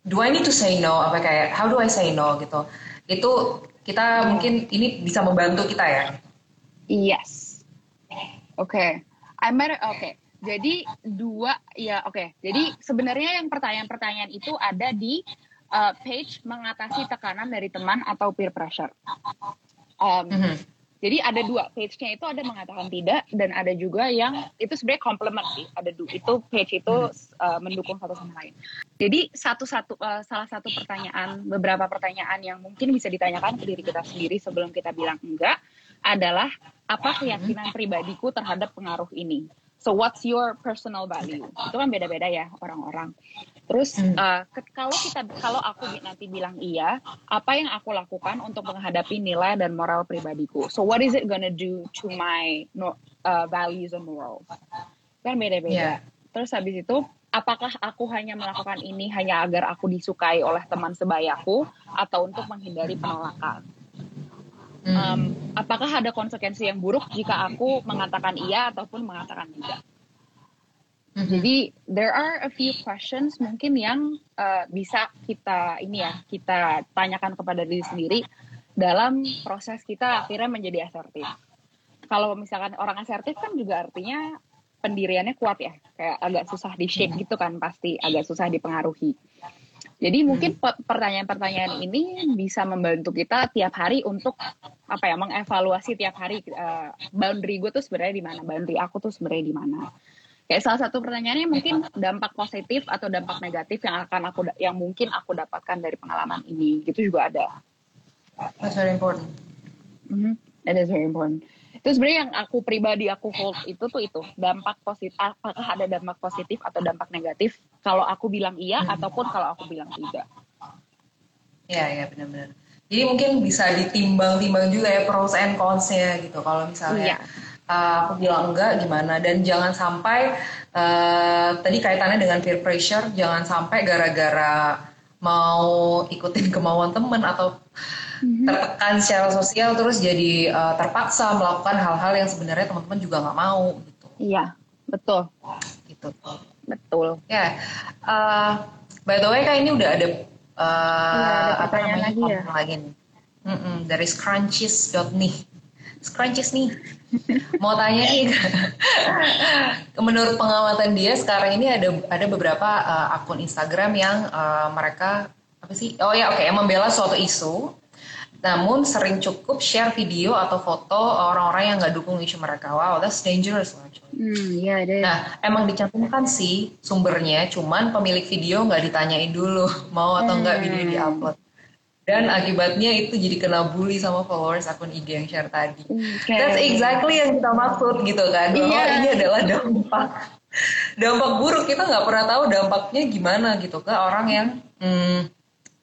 do I need to say no apa kayak how do I say no gitu itu kita mungkin ini bisa membantu kita ya yes oke okay. I oke okay. jadi dua ya oke okay. jadi sebenarnya yang pertanyaan-pertanyaan itu ada di uh, page mengatasi tekanan dari teman atau peer pressure. Um, mm -hmm. Jadi ada dua page-nya itu ada mengatakan tidak dan ada juga yang itu sebenarnya complement sih. Ada dua itu page itu uh, mendukung satu sama lain. Jadi satu-satu uh, salah satu pertanyaan beberapa pertanyaan yang mungkin bisa ditanyakan ke diri kita sendiri sebelum kita bilang enggak adalah apa keyakinan pribadiku terhadap pengaruh ini. So what's your personal value? Itu kan beda-beda ya orang-orang. Terus uh, kalau kita kalau aku nanti bilang iya, apa yang aku lakukan untuk menghadapi nilai dan moral pribadiku? So what is it gonna do to my uh, values and morals? Kan beda-beda. Yeah. Terus habis itu apakah aku hanya melakukan ini hanya agar aku disukai oleh teman sebayaku atau untuk menghindari penolakan? Um, apakah ada konsekuensi yang buruk jika aku mengatakan iya ataupun mengatakan tidak? Mm-hmm. Jadi there are a few questions mungkin yang uh, bisa kita ini ya kita tanyakan kepada diri sendiri dalam proses kita akhirnya menjadi asertif. Kalau misalkan orang asertif kan juga artinya pendiriannya kuat ya, kayak agak susah di shake gitu kan pasti agak susah dipengaruhi. Jadi mungkin pertanyaan-pertanyaan ini bisa membantu kita tiap hari untuk apa ya mengevaluasi tiap hari uh, boundary gue tuh sebenarnya di mana, boundary aku tuh sebenarnya di mana. Kayak salah satu pertanyaannya mungkin dampak positif atau dampak negatif yang akan aku yang mungkin aku dapatkan dari pengalaman ini, gitu juga ada. That's very important. Mm -hmm. That is very important itu sebenarnya yang aku pribadi aku hold itu tuh itu dampak positif apakah ada dampak positif atau dampak negatif kalau aku bilang iya hmm. ataupun kalau aku bilang tidak Iya ya benar-benar jadi mungkin bisa ditimbang-timbang juga ya pros and cons-nya gitu kalau misalnya iya. Uh, aku bilang enggak gimana dan jangan sampai uh, tadi kaitannya dengan peer pressure jangan sampai gara-gara mau ikutin kemauan temen atau hmm tertekan secara sosial terus jadi uh, terpaksa melakukan hal-hal yang sebenarnya teman-teman juga nggak mau gitu. Iya, betul. Gitu. Betul. Ya, yeah. uh, by the way kak ini udah ada, uh, ya, ada apa namanya lagi ya? lagi nih. Mm-mm, dari scrunchies.nih. Scrunchies nih. Mau tanya nih, menurut pengamatan dia sekarang ini ada ada beberapa uh, akun Instagram yang uh, mereka apa sih? Oh ya oke, okay, yang membela suatu isu namun sering cukup share video atau foto orang-orang yang nggak dukung isu mereka. Wow, that's dangerous actually. Hmm, yeah, Nah, emang dicantumkan sih sumbernya, cuman pemilik video nggak ditanyain dulu mau atau nggak video diupload. Dan akibatnya itu jadi kena bully sama followers akun IG yang share tadi. Okay. That's exactly yang kita maksud gitu kan. Bahwa yeah. ini adalah dampak dampak buruk kita nggak pernah tahu dampaknya gimana gitu ke orang yang hmm,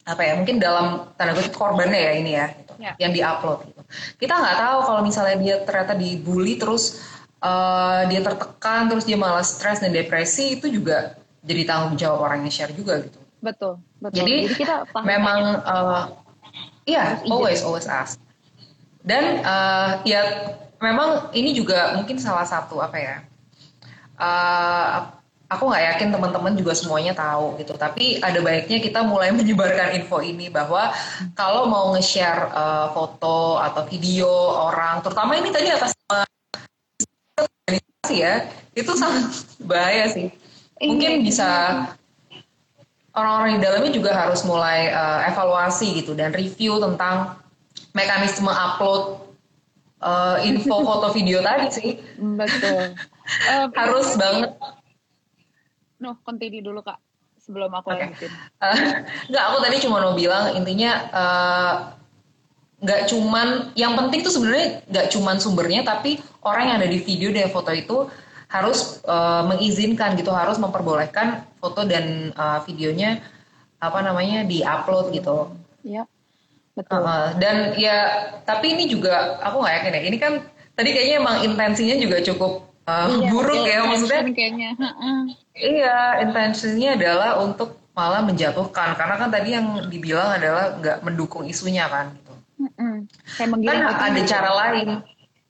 apa ya mungkin dalam tanda kutip korbannya ya ini ya gitu, ya. yang diupload gitu. Kita nggak tahu kalau misalnya dia ternyata dibully terus uh, dia tertekan terus dia malah stres dan depresi itu juga jadi tanggung jawab orang yang share juga gitu. Betul, betul. Jadi, jadi kita memang uh, iya always always ask. Dan uh, ya memang ini juga mungkin salah satu apa ya uh, aku nggak yakin teman-teman juga semuanya tahu gitu. Tapi ada baiknya kita mulai menyebarkan info ini bahwa kalau mau nge-share uh, foto atau video orang, terutama ini tadi atas organisasi ya, itu sangat bahaya sih. Mungkin bisa orang-orang di dalamnya juga harus mulai uh, evaluasi gitu dan review tentang mekanisme upload uh, info foto video tadi sih. Betul. Uh, harus banget no continue dulu kak sebelum aku okay. lanjutin. Uh, nggak aku tadi cuma mau bilang intinya uh, nggak cuman yang penting tuh sebenarnya nggak cuman sumbernya tapi orang yang ada di video dan foto itu harus uh, mengizinkan gitu harus memperbolehkan foto dan uh, videonya apa namanya diupload gitu. Iya. Betul. Uh, dan ya tapi ini juga aku nggak yakin ya ini kan tadi kayaknya emang intensinya juga cukup uh, iya, buruk ya maksudnya. Kayaknya. Iya, intensinya adalah untuk malah menjatuhkan karena kan tadi yang dibilang adalah nggak mendukung isunya kan gitu. Kan ada cara lain.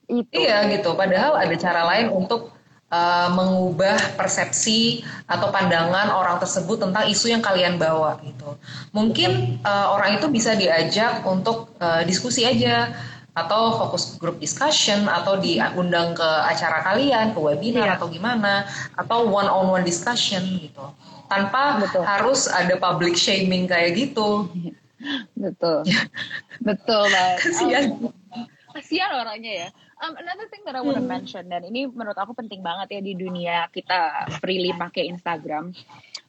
Itu. Iya gitu. Padahal ada cara lain untuk uh, mengubah persepsi atau pandangan orang tersebut tentang isu yang kalian bawa gitu. Mungkin uh, orang itu bisa diajak untuk uh, diskusi aja atau fokus group discussion atau diundang ke acara kalian, ke webinar yeah. atau gimana atau one on one discussion gitu. Tanpa Betul. harus ada public shaming kayak gitu. Betul. Betul, Mbak. Kasihan. kasihan orangnya ya um, another thing that I want to hmm. mention dan ini menurut aku penting banget ya di dunia kita freely pakai Instagram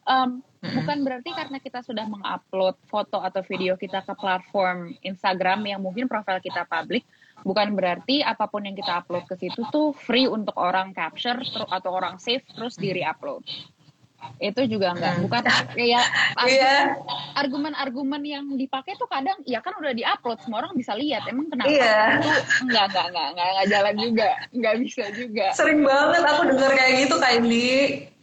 um, hmm. bukan berarti karena kita sudah mengupload foto atau video kita ke platform Instagram yang mungkin profil kita public bukan berarti apa pun yang kita upload ke situ tuh free untuk orang capture atau orang save terus di re-upload itu juga enggak hmm. bukan kayak yeah. argumen-argumen yang dipakai tuh kadang ya kan udah diupload semua orang bisa lihat. Emang kenapa yeah. itu? Enggak enggak enggak enggak enggak jalan juga. Enggak bisa juga. Sering banget aku dengar kayak gitu kayak ini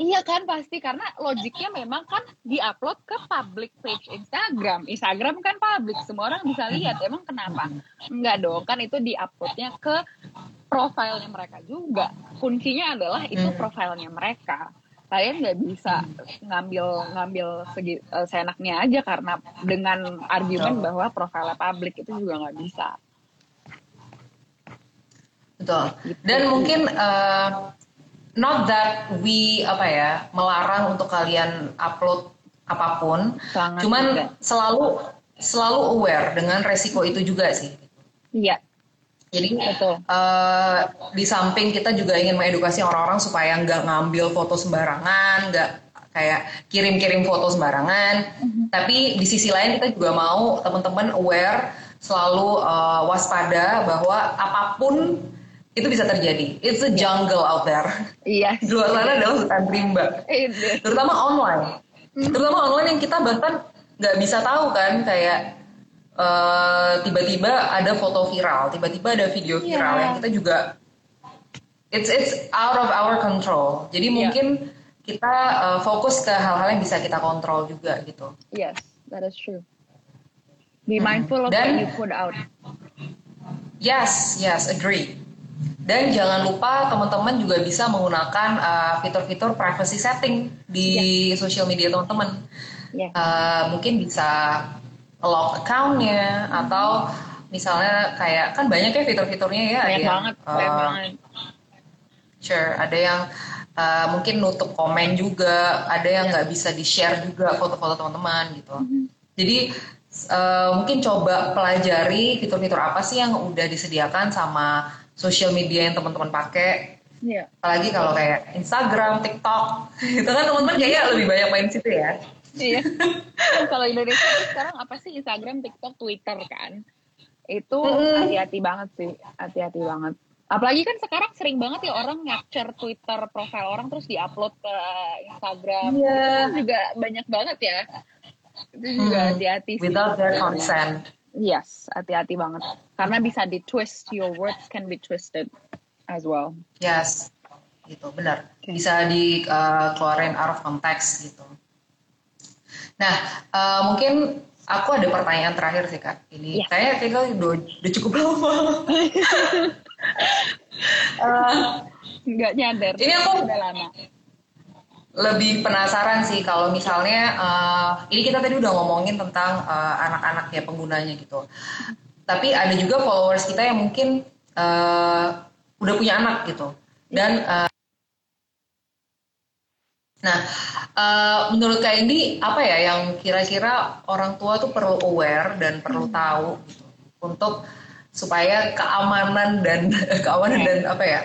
iya kan pasti. Karena logiknya memang kan diupload ke public page Instagram. Instagram kan public semua orang bisa lihat. Emang kenapa? Enggak dong kan itu diuploadnya ke profilnya mereka juga. Kuncinya adalah itu hmm. profilnya mereka kalian nggak bisa ngambil ngambil segi uh, seenaknya aja karena dengan argumen bahwa profilnya publik itu juga nggak bisa. Betul. Gitu. Dan mungkin uh, not that we apa ya melarang untuk kalian upload apa pun, Sangat cuman juga. selalu selalu aware dengan resiko itu juga sih. Iya. Jadi Betul. Uh, di samping kita juga ingin mengedukasi orang-orang supaya nggak ngambil foto sembarangan, nggak kayak kirim-kirim foto sembarangan. Mm-hmm. Tapi di sisi lain kita juga mau teman-teman aware, selalu uh, waspada bahwa apa pun itu bisa terjadi. It's a jungle out there. Iya. Di luar sana adalah hutan rimba. Iya. Terutama online. Mm-hmm. Terutama online yang kita bahkan nggak bisa tahu kan kayak tiba-tiba uh, ada foto viral, tiba-tiba ada video iya. viral yeah. yang kita juga it's it's out of our control. Jadi yeah. mungkin kita uh, fokus ke hal-hal yang bisa kita kontrol juga gitu. Yes, that is true. Be hmm. mindful of Dan, what you put out. Yes, yes, agree. Dan jangan lupa teman-teman juga bisa menggunakan uh, fitur-fitur privacy setting di yeah. social media teman-teman. Yeah. Uh, mungkin bisa lock accountnya atau misalnya kayak kan banyak ya fitur-fiturnya ya banyak ada banget, yang, uh, banget. Sure, ada yang uh, mungkin nutup komen juga, ada yang nggak bisa di share juga foto-foto teman-teman gitu. Mm-hmm. Jadi uh, mungkin coba pelajari fitur-fitur apa sih yang udah disediakan sama social media yang teman-teman pakai. Yeah. Apalagi kalau kayak Instagram, TikTok, itu kan teman-teman kayaknya lebih banyak main situ ya iya. Kalau Indonesia sekarang apa sih? Instagram TikTok Twitter kan. Itu hati-hati banget sih. Hati-hati banget. Apalagi kan sekarang sering banget ya orang capture Twitter profil orang terus diupload ke Instagram. Yeah. itu juga banyak banget ya. Itu juga hmm. hati-hati sih. Without their consent. Yes hati-hati banget. Karena bisa di twist your words can be twisted as well. Yes. Gitu benar. Bisa dikeluarin uh, out of context gitu Nah, uh, mungkin aku ada pertanyaan terakhir sih kak. Ini ya. saya kayaknya udah, udah cukup lama. uh, Nggak nyadar. Ini aku udah lama. Lebih penasaran sih kalau misalnya uh, ini kita tadi udah ngomongin tentang uh, anak-anak ya penggunanya gitu. Tapi ada juga followers kita yang mungkin uh, udah punya anak gitu dan uh, Nah, uh, menurut Kak Indi, apa ya yang kira-kira orang tua tuh perlu aware dan perlu hmm. tahu gitu, untuk supaya keamanan dan keamanan dan apa ya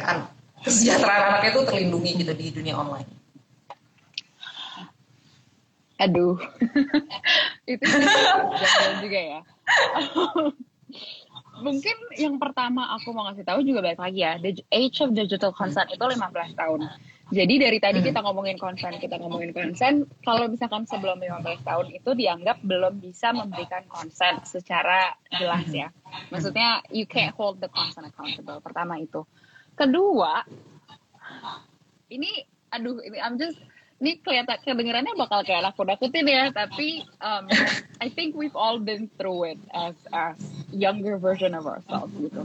kesejahteraan anaknya itu terlindungi gitu di dunia online. Aduh, itu juga ya. Mungkin yang pertama aku mau ngasih tahu juga baik lagi ya, the age of digital consent itu 15 tahun jadi dari tadi kita ngomongin konsen, kita ngomongin konsen, kalau misalkan sebelum 15 tahun itu dianggap belum bisa memberikan konsen secara jelas ya. Maksudnya you can't hold the consent accountable. Pertama itu. Kedua, ini aduh ini I'm just ini kelihatan kedengarannya bakal kayak aku nakutin ya, tapi um, I think we've all been through it as as younger version of ourselves gitu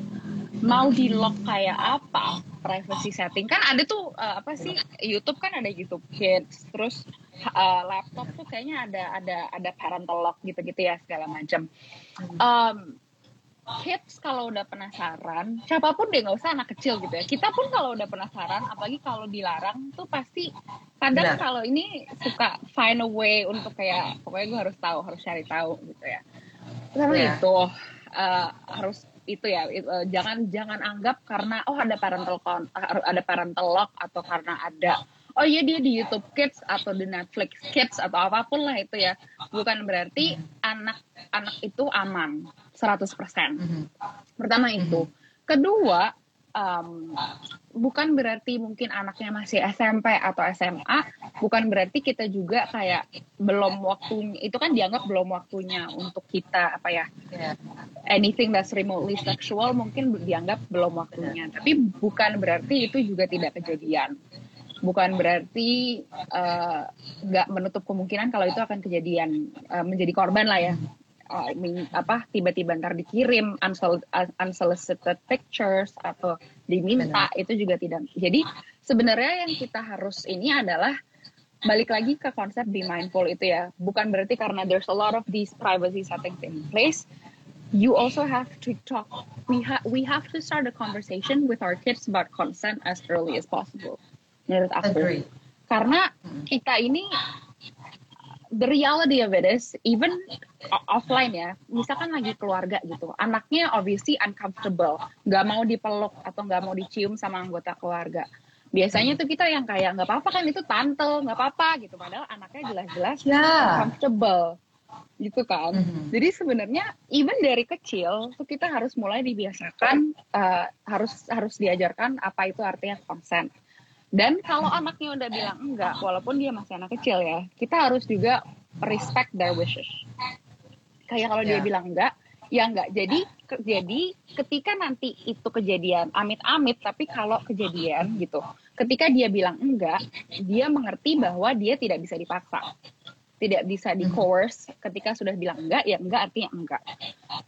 mau di lock kayak apa privacy setting. Kan ada tuh uh, apa sih YouTube kan ada YouTube Kids. Terus uh, laptop tuh kayaknya ada ada ada parental lock gitu-gitu ya segala macam. Um, kids kalau udah penasaran siapa pun deh nggak usah anak kecil gitu ya. Kita pun kalau udah penasaran apalagi kalau dilarang tuh pasti kadang nah. kalau ini suka find a way untuk kayak pokoknya gue harus tahu harus cari tahu gitu ya. Karena yeah. itu uh, harus itu ya uh, jangan jangan anggap karena oh ada parental ada parental lock atau karena ada oh iya dia di YouTube Kids atau di Netflix Kids atau apa pun lah itu ya. Bukan berarti anak anak itu aman 100% mm-hmm. pertama itu. Kedua um, bukan berarti mungkin anaknya masih SMP atau SMA, bukan berarti kita juga kayak belum waktunya. Itu kan dianggap belum waktunya untuk kita apa ya? Anything that's remotely sexual mungkin dianggap belum waktunya. Tapi bukan berarti itu juga tidak kejadian. Bukan berarti uh, nggak uh, menutup kemungkinan kalau itu akan kejadian uh, menjadi korban lah ya uh, apa tiba-tiba ntar dikirim unsolicited pictures atau diminta Benar. itu juga tidak. Jadi sebenarnya yang kita harus ini adalah balik lagi ke konsep be mindful itu ya. Bukan berarti karena there's a lot of these privacy settings in place, you also have to talk. We have we have to start a conversation with our kids about consent as early as possible. Menurut aku. Agree. Karena hmm. kita ini the reality of it is even offline ya misalkan lagi keluarga gitu anaknya obviously uncomfortable nggak mau dipeluk atau nggak mau dicium sama anggota keluarga biasanya tuh kita yang kayak nggak apa-apa kan itu tante nggak apa-apa gitu padahal anaknya jelas-jelas yeah. uncomfortable gitu kan mm-hmm. jadi sebenarnya even dari kecil tuh kita harus mulai dibiasakan uh, harus harus diajarkan apa itu artinya consent dan kalau anaknya udah bilang enggak, walaupun dia masih anak kecil ya, kita harus juga respect their wishes. Kayak kalau yeah. dia ya. bilang enggak, ya enggak. Jadi jadi ketika nanti itu kejadian, amit-amit, tapi kalau kejadian gitu, ketika dia bilang enggak, dia mengerti bahwa dia tidak bisa dipaksa tidak bisa di coerce ketika sudah bilang enggak ya enggak artinya enggak.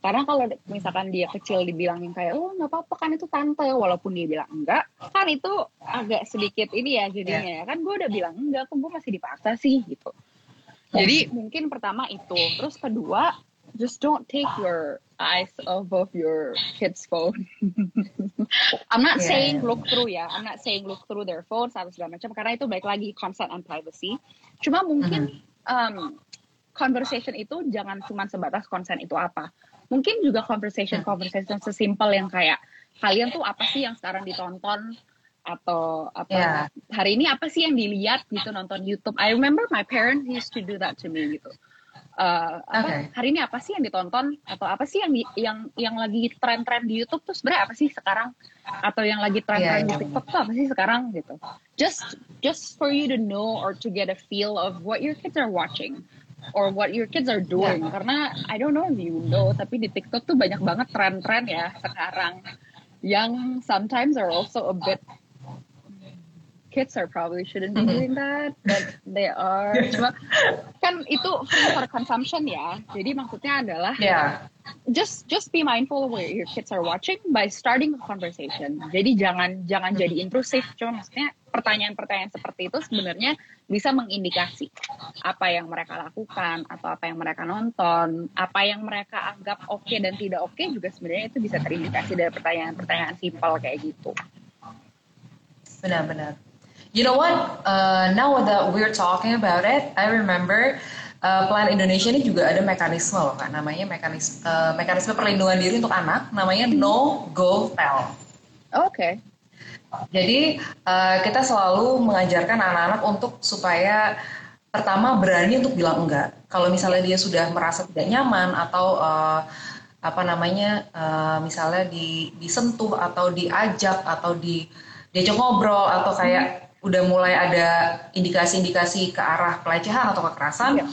Karena kalau misalkan dia kecil dibilangin kayak oh nggak apa-apa kan itu tante walaupun dia bilang enggak kan itu agak sedikit ini ya jadinya yeah. kan gue udah bilang enggak kok gue masih dipaksa sih gitu. Jadi mungkin pertama itu. Terus kedua just don't take your eyes off of your kids phone. I'm not yeah. saying look through ya. I'm not saying look through their phones atau segala macam karena itu baik lagi consent and privacy. Cuma mungkin mm -hmm um, conversation itu jangan cuma sebatas konsen itu apa. Mungkin juga conversation conversation sesimpel yang kayak kalian tuh apa sih yang sekarang ditonton atau apa yeah. hari ini apa sih yang dilihat gitu nonton YouTube. I remember my parents used to do that to me gitu. Uh, apa okay. hari ini apa sih yang ditonton atau apa sih yang yang yang lagi tren-tren di YouTube tuh sebenarnya apa sih sekarang atau yang lagi tren-tren yeah, di TikTok tuh apa sih sekarang gitu just just for you to know or to get a feel of what your kids are watching or what your kids are doing yeah. karena I don't know if you know tapi di TikTok tuh banyak banget tren-tren ya sekarang yang sometimes are also a bit kids are probably shouldn't be mm-hmm. doing that, but they are. Cuma kan itu free for consumption ya. Jadi maksudnya adalah yeah. just just be mindful where your kids are watching by starting a conversation. Jadi jangan jangan jadi intrusif. Cuma maksudnya pertanyaan-pertanyaan seperti itu sebenarnya bisa mengindikasi apa yang mereka lakukan atau apa yang mereka nonton, apa yang mereka anggap oke okay dan tidak oke okay juga sebenarnya itu bisa terindikasi dari pertanyaan-pertanyaan simpel kayak gitu. Benar-benar. You know what? Uh, now that we're talking about it, I remember uh, Plan Indonesia ini juga ada mekanisme loh kan, namanya mekanisme uh, mekanisme perlindungan diri untuk anak, namanya No Go Tell. Oke. Okay. Jadi uh, kita selalu mengajarkan anak-anak untuk supaya pertama berani untuk bilang enggak. Kalau misalnya dia sudah merasa tidak nyaman atau uh, apa namanya uh, misalnya di, disentuh atau diajak atau di diajak ngobrol atau kayak udah mulai ada indikasi-indikasi ke arah pelecehan atau kekerasan, yeah.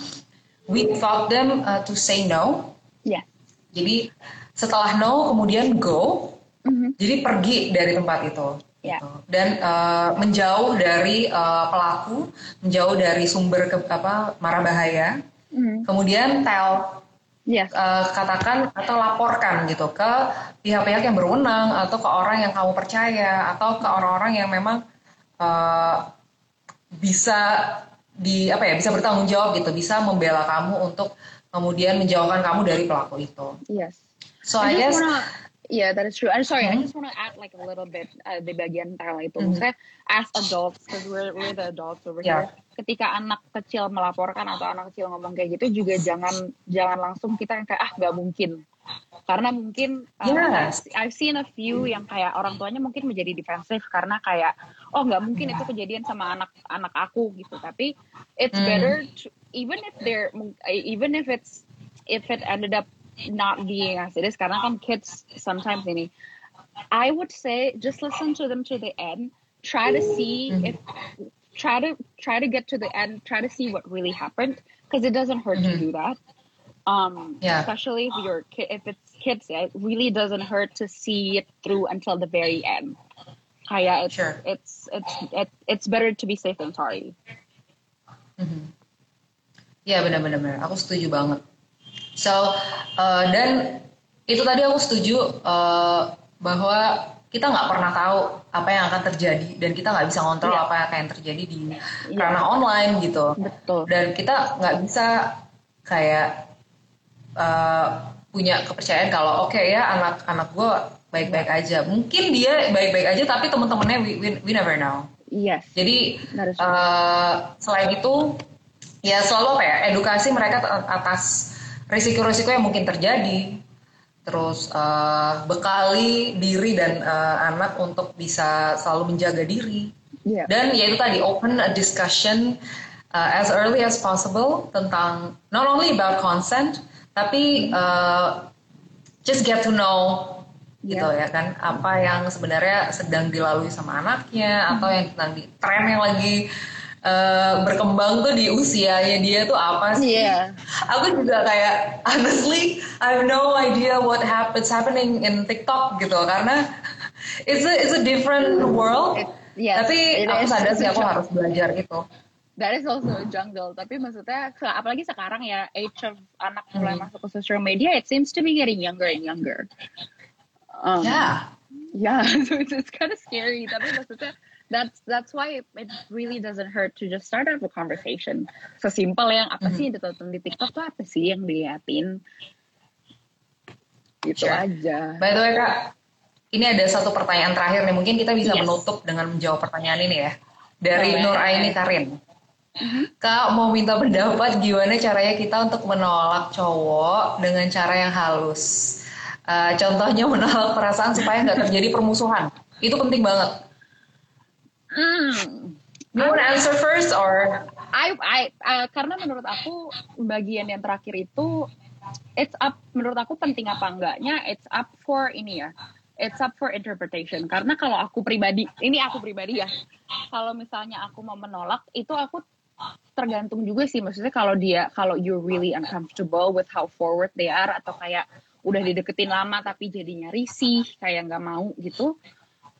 we taught them uh, to say no. Yeah. Jadi setelah no kemudian go. Mm-hmm. Jadi pergi dari tempat itu. Yeah. Gitu. Dan uh, menjauh dari uh, pelaku, menjauh dari sumber ke, apa marah bahaya. Mm-hmm. Kemudian tell Yes. Uh, katakan atau laporkan gitu ke pihak-pihak yang berwenang atau ke orang yang kamu percaya atau ke orang-orang yang memang uh, bisa di apa ya bisa bertanggung jawab gitu bisa membela kamu untuk kemudian menjauhkan kamu dari pelaku itu. Yes. So I, I guess wanna, Yeah, that is true. I'm sorry, mm-hmm. I just want to add like a little bit uh, di bagian tentang itu. Mm-hmm. Maksudnya as adults, because we're, we're the adults over yeah. here, ketika anak kecil melaporkan atau anak kecil ngomong kayak gitu juga jangan jangan langsung kita yang kayak ah nggak mungkin karena mungkin uh, yes. I've seen a few yang kayak orang tuanya mungkin menjadi defensif karena kayak oh nggak mungkin itu kejadian sama anak anak aku gitu tapi it's mm. better to, even if they're even if it's if it ended up not being as it is karena kan kids sometimes ini I would say just listen to them to the end try to see mm-hmm. if try to try to get to the end try to see what really happened because it doesn't hurt mm-hmm. to do that um yeah. especially if you're if it's kids yeah, it really doesn't hurt to see it through until the very end kayak it's sure. it's it's it, it's better to be safe than sorry mm-hmm. Ya benar-benar, aku setuju banget. So uh, dan itu tadi aku setuju uh, bahwa kita nggak pernah tahu apa yang akan terjadi dan kita nggak bisa ngontrol yeah. apa yang akan terjadi di yeah. karena online gitu. Betul. Dan kita nggak bisa kayak uh, punya kepercayaan kalau oke okay, ya anak-anak gue baik-baik aja. Mungkin dia baik-baik aja tapi teman-temannya we, we, we never know. Yes. Jadi uh, selain itu ya selalu apa ya edukasi mereka atas risiko-risiko yang mungkin terjadi terus uh, bekali diri dan uh, anak untuk bisa selalu menjaga diri yeah. dan ya itu tadi open a discussion uh, as early as possible tentang not only about consent tapi uh, just get to know gitu yeah. ya kan apa yang sebenarnya sedang dilalui sama anaknya atau yang sedang di tren yang lagi uh, berkembang tuh di usianya dia tuh apa sih? Yeah. Aku juga kayak honestly I have no idea what happens happening in TikTok gitu karena it's a it's a different world. It, yes, Tapi aku sadar sih aku harus belajar itu. That is also a jungle. Tapi maksudnya apalagi sekarang ya age of anak mulai hmm. masuk ke social media, it seems to be getting younger and younger. Um, yeah. Yeah, so it's, it's kind of scary. Tapi maksudnya that's that's why it really doesn't hurt to just start up a conversation. Sesimpel yang apa sih yang mm-hmm. ditonton di TikTok tuh apa sih yang diliatin? Gitu sure. aja. By the way kak, ini ada satu pertanyaan terakhir nih. Mungkin kita bisa yes. menutup dengan menjawab pertanyaan ini ya. Dari oh, Nur Aini Karin. Kak mau minta pendapat gimana caranya kita untuk menolak cowok dengan cara yang halus. Uh, contohnya menolak perasaan supaya nggak terjadi permusuhan. Itu penting banget. Hmm. You want to answer first or? I, I, uh, karena menurut aku bagian yang terakhir itu it's up menurut aku penting apa enggaknya it's up for ini ya it's up for interpretation karena kalau aku pribadi ini aku pribadi ya kalau misalnya aku mau menolak itu aku tergantung juga sih maksudnya kalau dia kalau you really uncomfortable with how forward they are atau kayak udah dideketin lama tapi jadinya risih kayak nggak mau gitu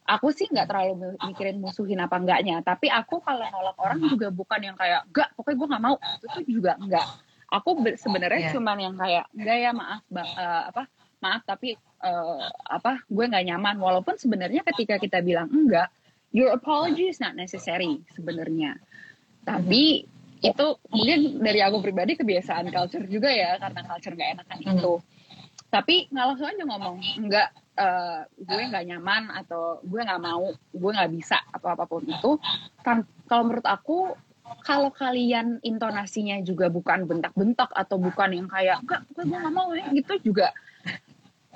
aku sih nggak terlalu mikirin musuhin apa enggaknya tapi aku kalau nolak orang juga bukan yang kayak enggak pokoknya gue nggak mau. Itu tuh juga enggak aku sebenarnya yeah. cuman yang kayak enggak ya maaf uh, apa maaf tapi uh, apa gue nggak nyaman. Walaupun sebenarnya ketika kita bilang enggak your apology is not necessary sebenarnya tapi itu mungkin dari aku pribadi kebiasaan culture juga ya karena culture nggak enakan mm -hmm. itu. Tapi nggak langsung aja ngomong enggak uh, gue nggak nyaman atau gue nggak mau gue nggak bisa atau apa pun itu. Kan kalau menurut aku kalau kalian intonasinya juga bukan bentak-bentak atau bukan yang kayak enggak gue nggak mau ya gitu juga.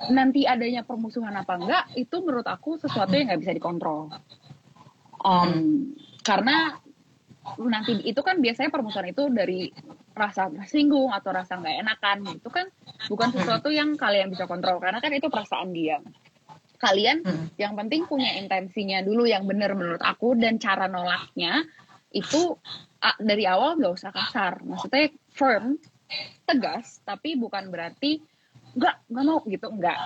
Nanti adanya permusuhan apa enggak itu menurut aku sesuatu yang nggak bisa dikontrol. Um, karena nanti itu kan biasanya permusuhan itu dari rasa tersinggung atau rasa nggak enakan. Itu kan bukan sesuatu yang kalian bisa kontrol karena kan itu perasaan dia. Kalian hmm. yang penting punya intensinya dulu yang benar menurut aku dan cara nolaknya itu dari awal nggak usah kasar. Maksudnya firm tegas tapi bukan berarti nggak nggak mau gitu nggak.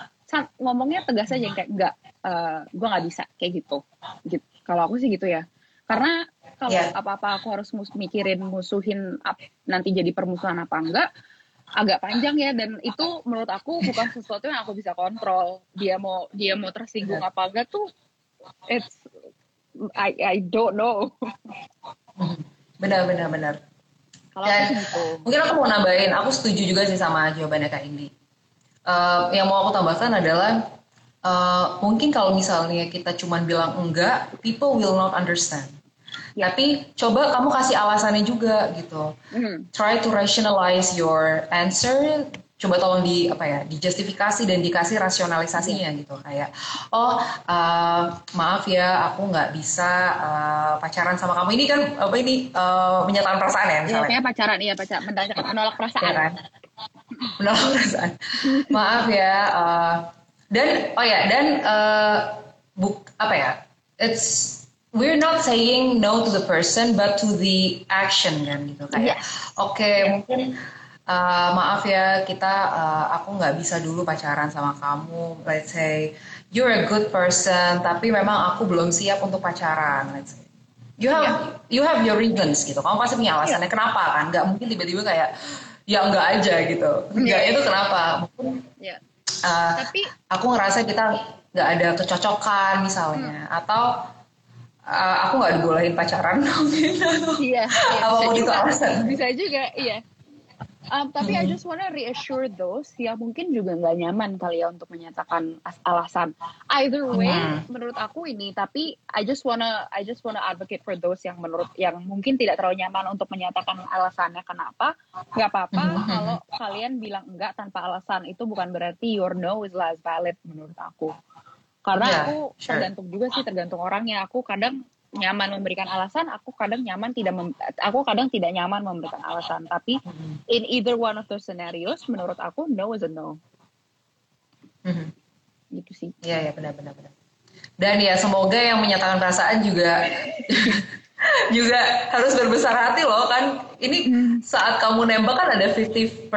Ngomongnya tegas aja kayak nggak uh, eh, gue nggak bisa kayak gitu. Gitu. Kalau aku sih gitu ya karena kalau yeah. apa-apa aku harus mus mikirin musuhin nanti jadi permusuhan apa enggak agak panjang ya. Dan itu menurut aku bukan sesuatu yang aku bisa kontrol. Dia mau dia mau tersinggung apa enggak tuh it's I I don't know. Benar benar benar. Dan gitu. mungkin aku mau nambahin aku setuju juga sih sama jawabannya kak Indi. Uh, yang mau aku tambahkan adalah uh, mungkin kalau misalnya kita cuma bilang enggak, people will not understand. Ya. Tapi coba kamu kasih alasannya juga gitu. Mm. Try to rationalize your answer coba tolong di apa ya dijustifikasi dan dikasih rasionalisasinya yeah. gitu kayak oh uh, maaf ya aku nggak bisa uh, pacaran sama kamu ini kan apa ini uh, menyatakan perasaan ya misalnya ya, pacaran iya pacar menolak perasaan ya, kan? menolak perasaan maaf ya uh, dan oh ya dan uh, buk apa ya it's we're not saying no to the person but to the action kan gitu kayak yes. oke okay, mungkin uh, maaf ya kita uh, aku nggak bisa dulu pacaran sama kamu let's say you're a good person tapi memang aku belum siap untuk pacaran let's say you have yeah. you have your reasons gitu kamu pasti punya alasannya yeah. kenapa kan nggak mungkin tiba-tiba kayak ya enggak aja gitu enggak yeah. itu kenapa mungkin yeah. Uh, tapi aku ngerasa kita nggak ada kecocokan misalnya hmm. atau uh, aku nggak dibolehin pacaran gitu. Iya, iya, apa itu alasan? Bisa juga, iya. Um, tapi hmm. I just wanna reassure those yang mungkin juga nggak nyaman kali ya untuk menyatakan alasan. Either way, hmm. menurut aku ini. Tapi I just wanna I just wanna advocate for those yang menurut yang mungkin tidak terlalu nyaman untuk menyatakan alasannya kenapa. Gak apa-apa hmm. kalau kalian bilang enggak tanpa alasan itu bukan berarti your no is less valid menurut aku. Karena yeah, aku sure. tergantung juga sih tergantung orangnya. Aku kadang nyaman memberikan alasan, aku kadang nyaman tidak mem aku kadang tidak nyaman memberikan alasan. Tapi in either one of those scenarios, menurut aku no is a no. Mm-hmm. Gitu sih. Iya ya benar-benar benar. Dan ya semoga yang menyatakan perasaan juga juga harus berbesar hati loh kan ini hmm. saat kamu nembak kan ada 50%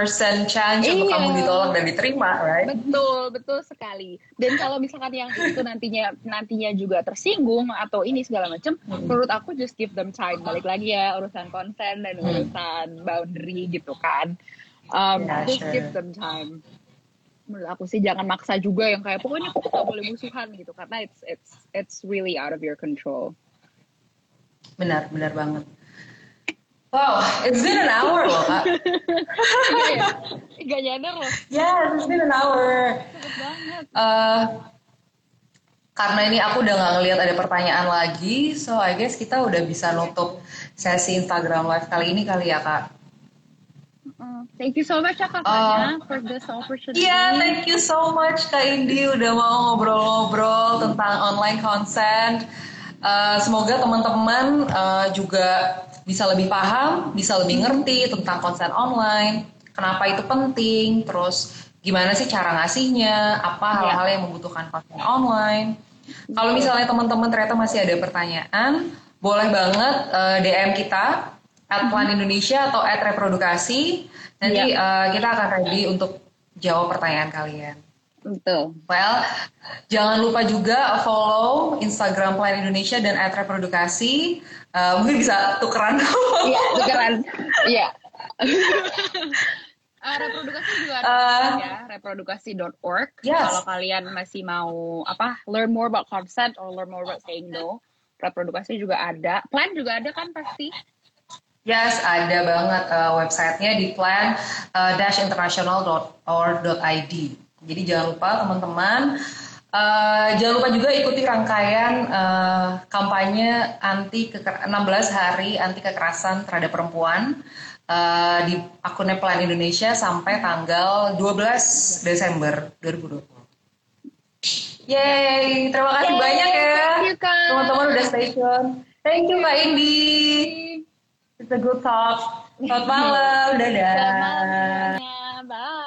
chance iya. untuk kamu ditolak dan diterima right betul betul sekali dan kalau misalkan yang itu nantinya nantinya juga tersinggung atau ini segala macam hmm. menurut aku just give them time balik lagi ya urusan konsen dan hmm. urusan boundary gitu kan um, yeah, just sure. give them time menurut aku sih jangan maksa juga yang kayak pokoknya kita boleh musuhan gitu karena it's it's it's really out of your control Benar, benar banget. Wow, it's been an hour loh kak. Gak nyadar loh. Yes, it's been an hour. Uh, karena ini aku udah gak ngeliat ada pertanyaan lagi, so I guess kita udah bisa nutup sesi Instagram Live kali ini kali ya kak. Thank you so much ya Kak uh, for this opportunity. Yeah, thank you so much Kak Indi udah mau ngobrol-ngobrol tentang online consent Uh, semoga teman-teman uh, juga bisa lebih paham, bisa lebih ngerti tentang konsen online, kenapa itu penting, terus gimana sih cara ngasihnya, apa iya. hal-hal yang membutuhkan konsen online. Kalau misalnya teman-teman ternyata masih ada pertanyaan, boleh banget uh, eh, DM kita at Plan Indonesia atau at Reprodukasi. Nanti yeah. uh, kita akan ready untuk jawab pertanyaan kalian. Betul. Well, jangan lupa juga follow Instagram Plan Indonesia dan at reprodukasi. Uh, mungkin bisa tukeran. Iya, tukeran. Iya. Uh, reprodukasi juga ada uh, ya, reprodukasi.org. Yes. Kalau kalian masih mau apa learn more about consent or learn more about saying no, reprodukasi juga ada. Plan juga ada kan pasti. Yes, ada banget uh, websitenya di plan-international.org.id. Jadi jangan lupa teman-teman uh, jangan lupa juga ikuti rangkaian uh, kampanye anti 16 hari anti kekerasan terhadap perempuan uh, di akunnya Plan Indonesia sampai tanggal 12 Desember 2020. Yeay, terima kasih Yeay, banyak ya. Teman-teman udah stay tune. Thank you Kak Indi. It's a good talk. Selamat malam, dadah. Selamat malam.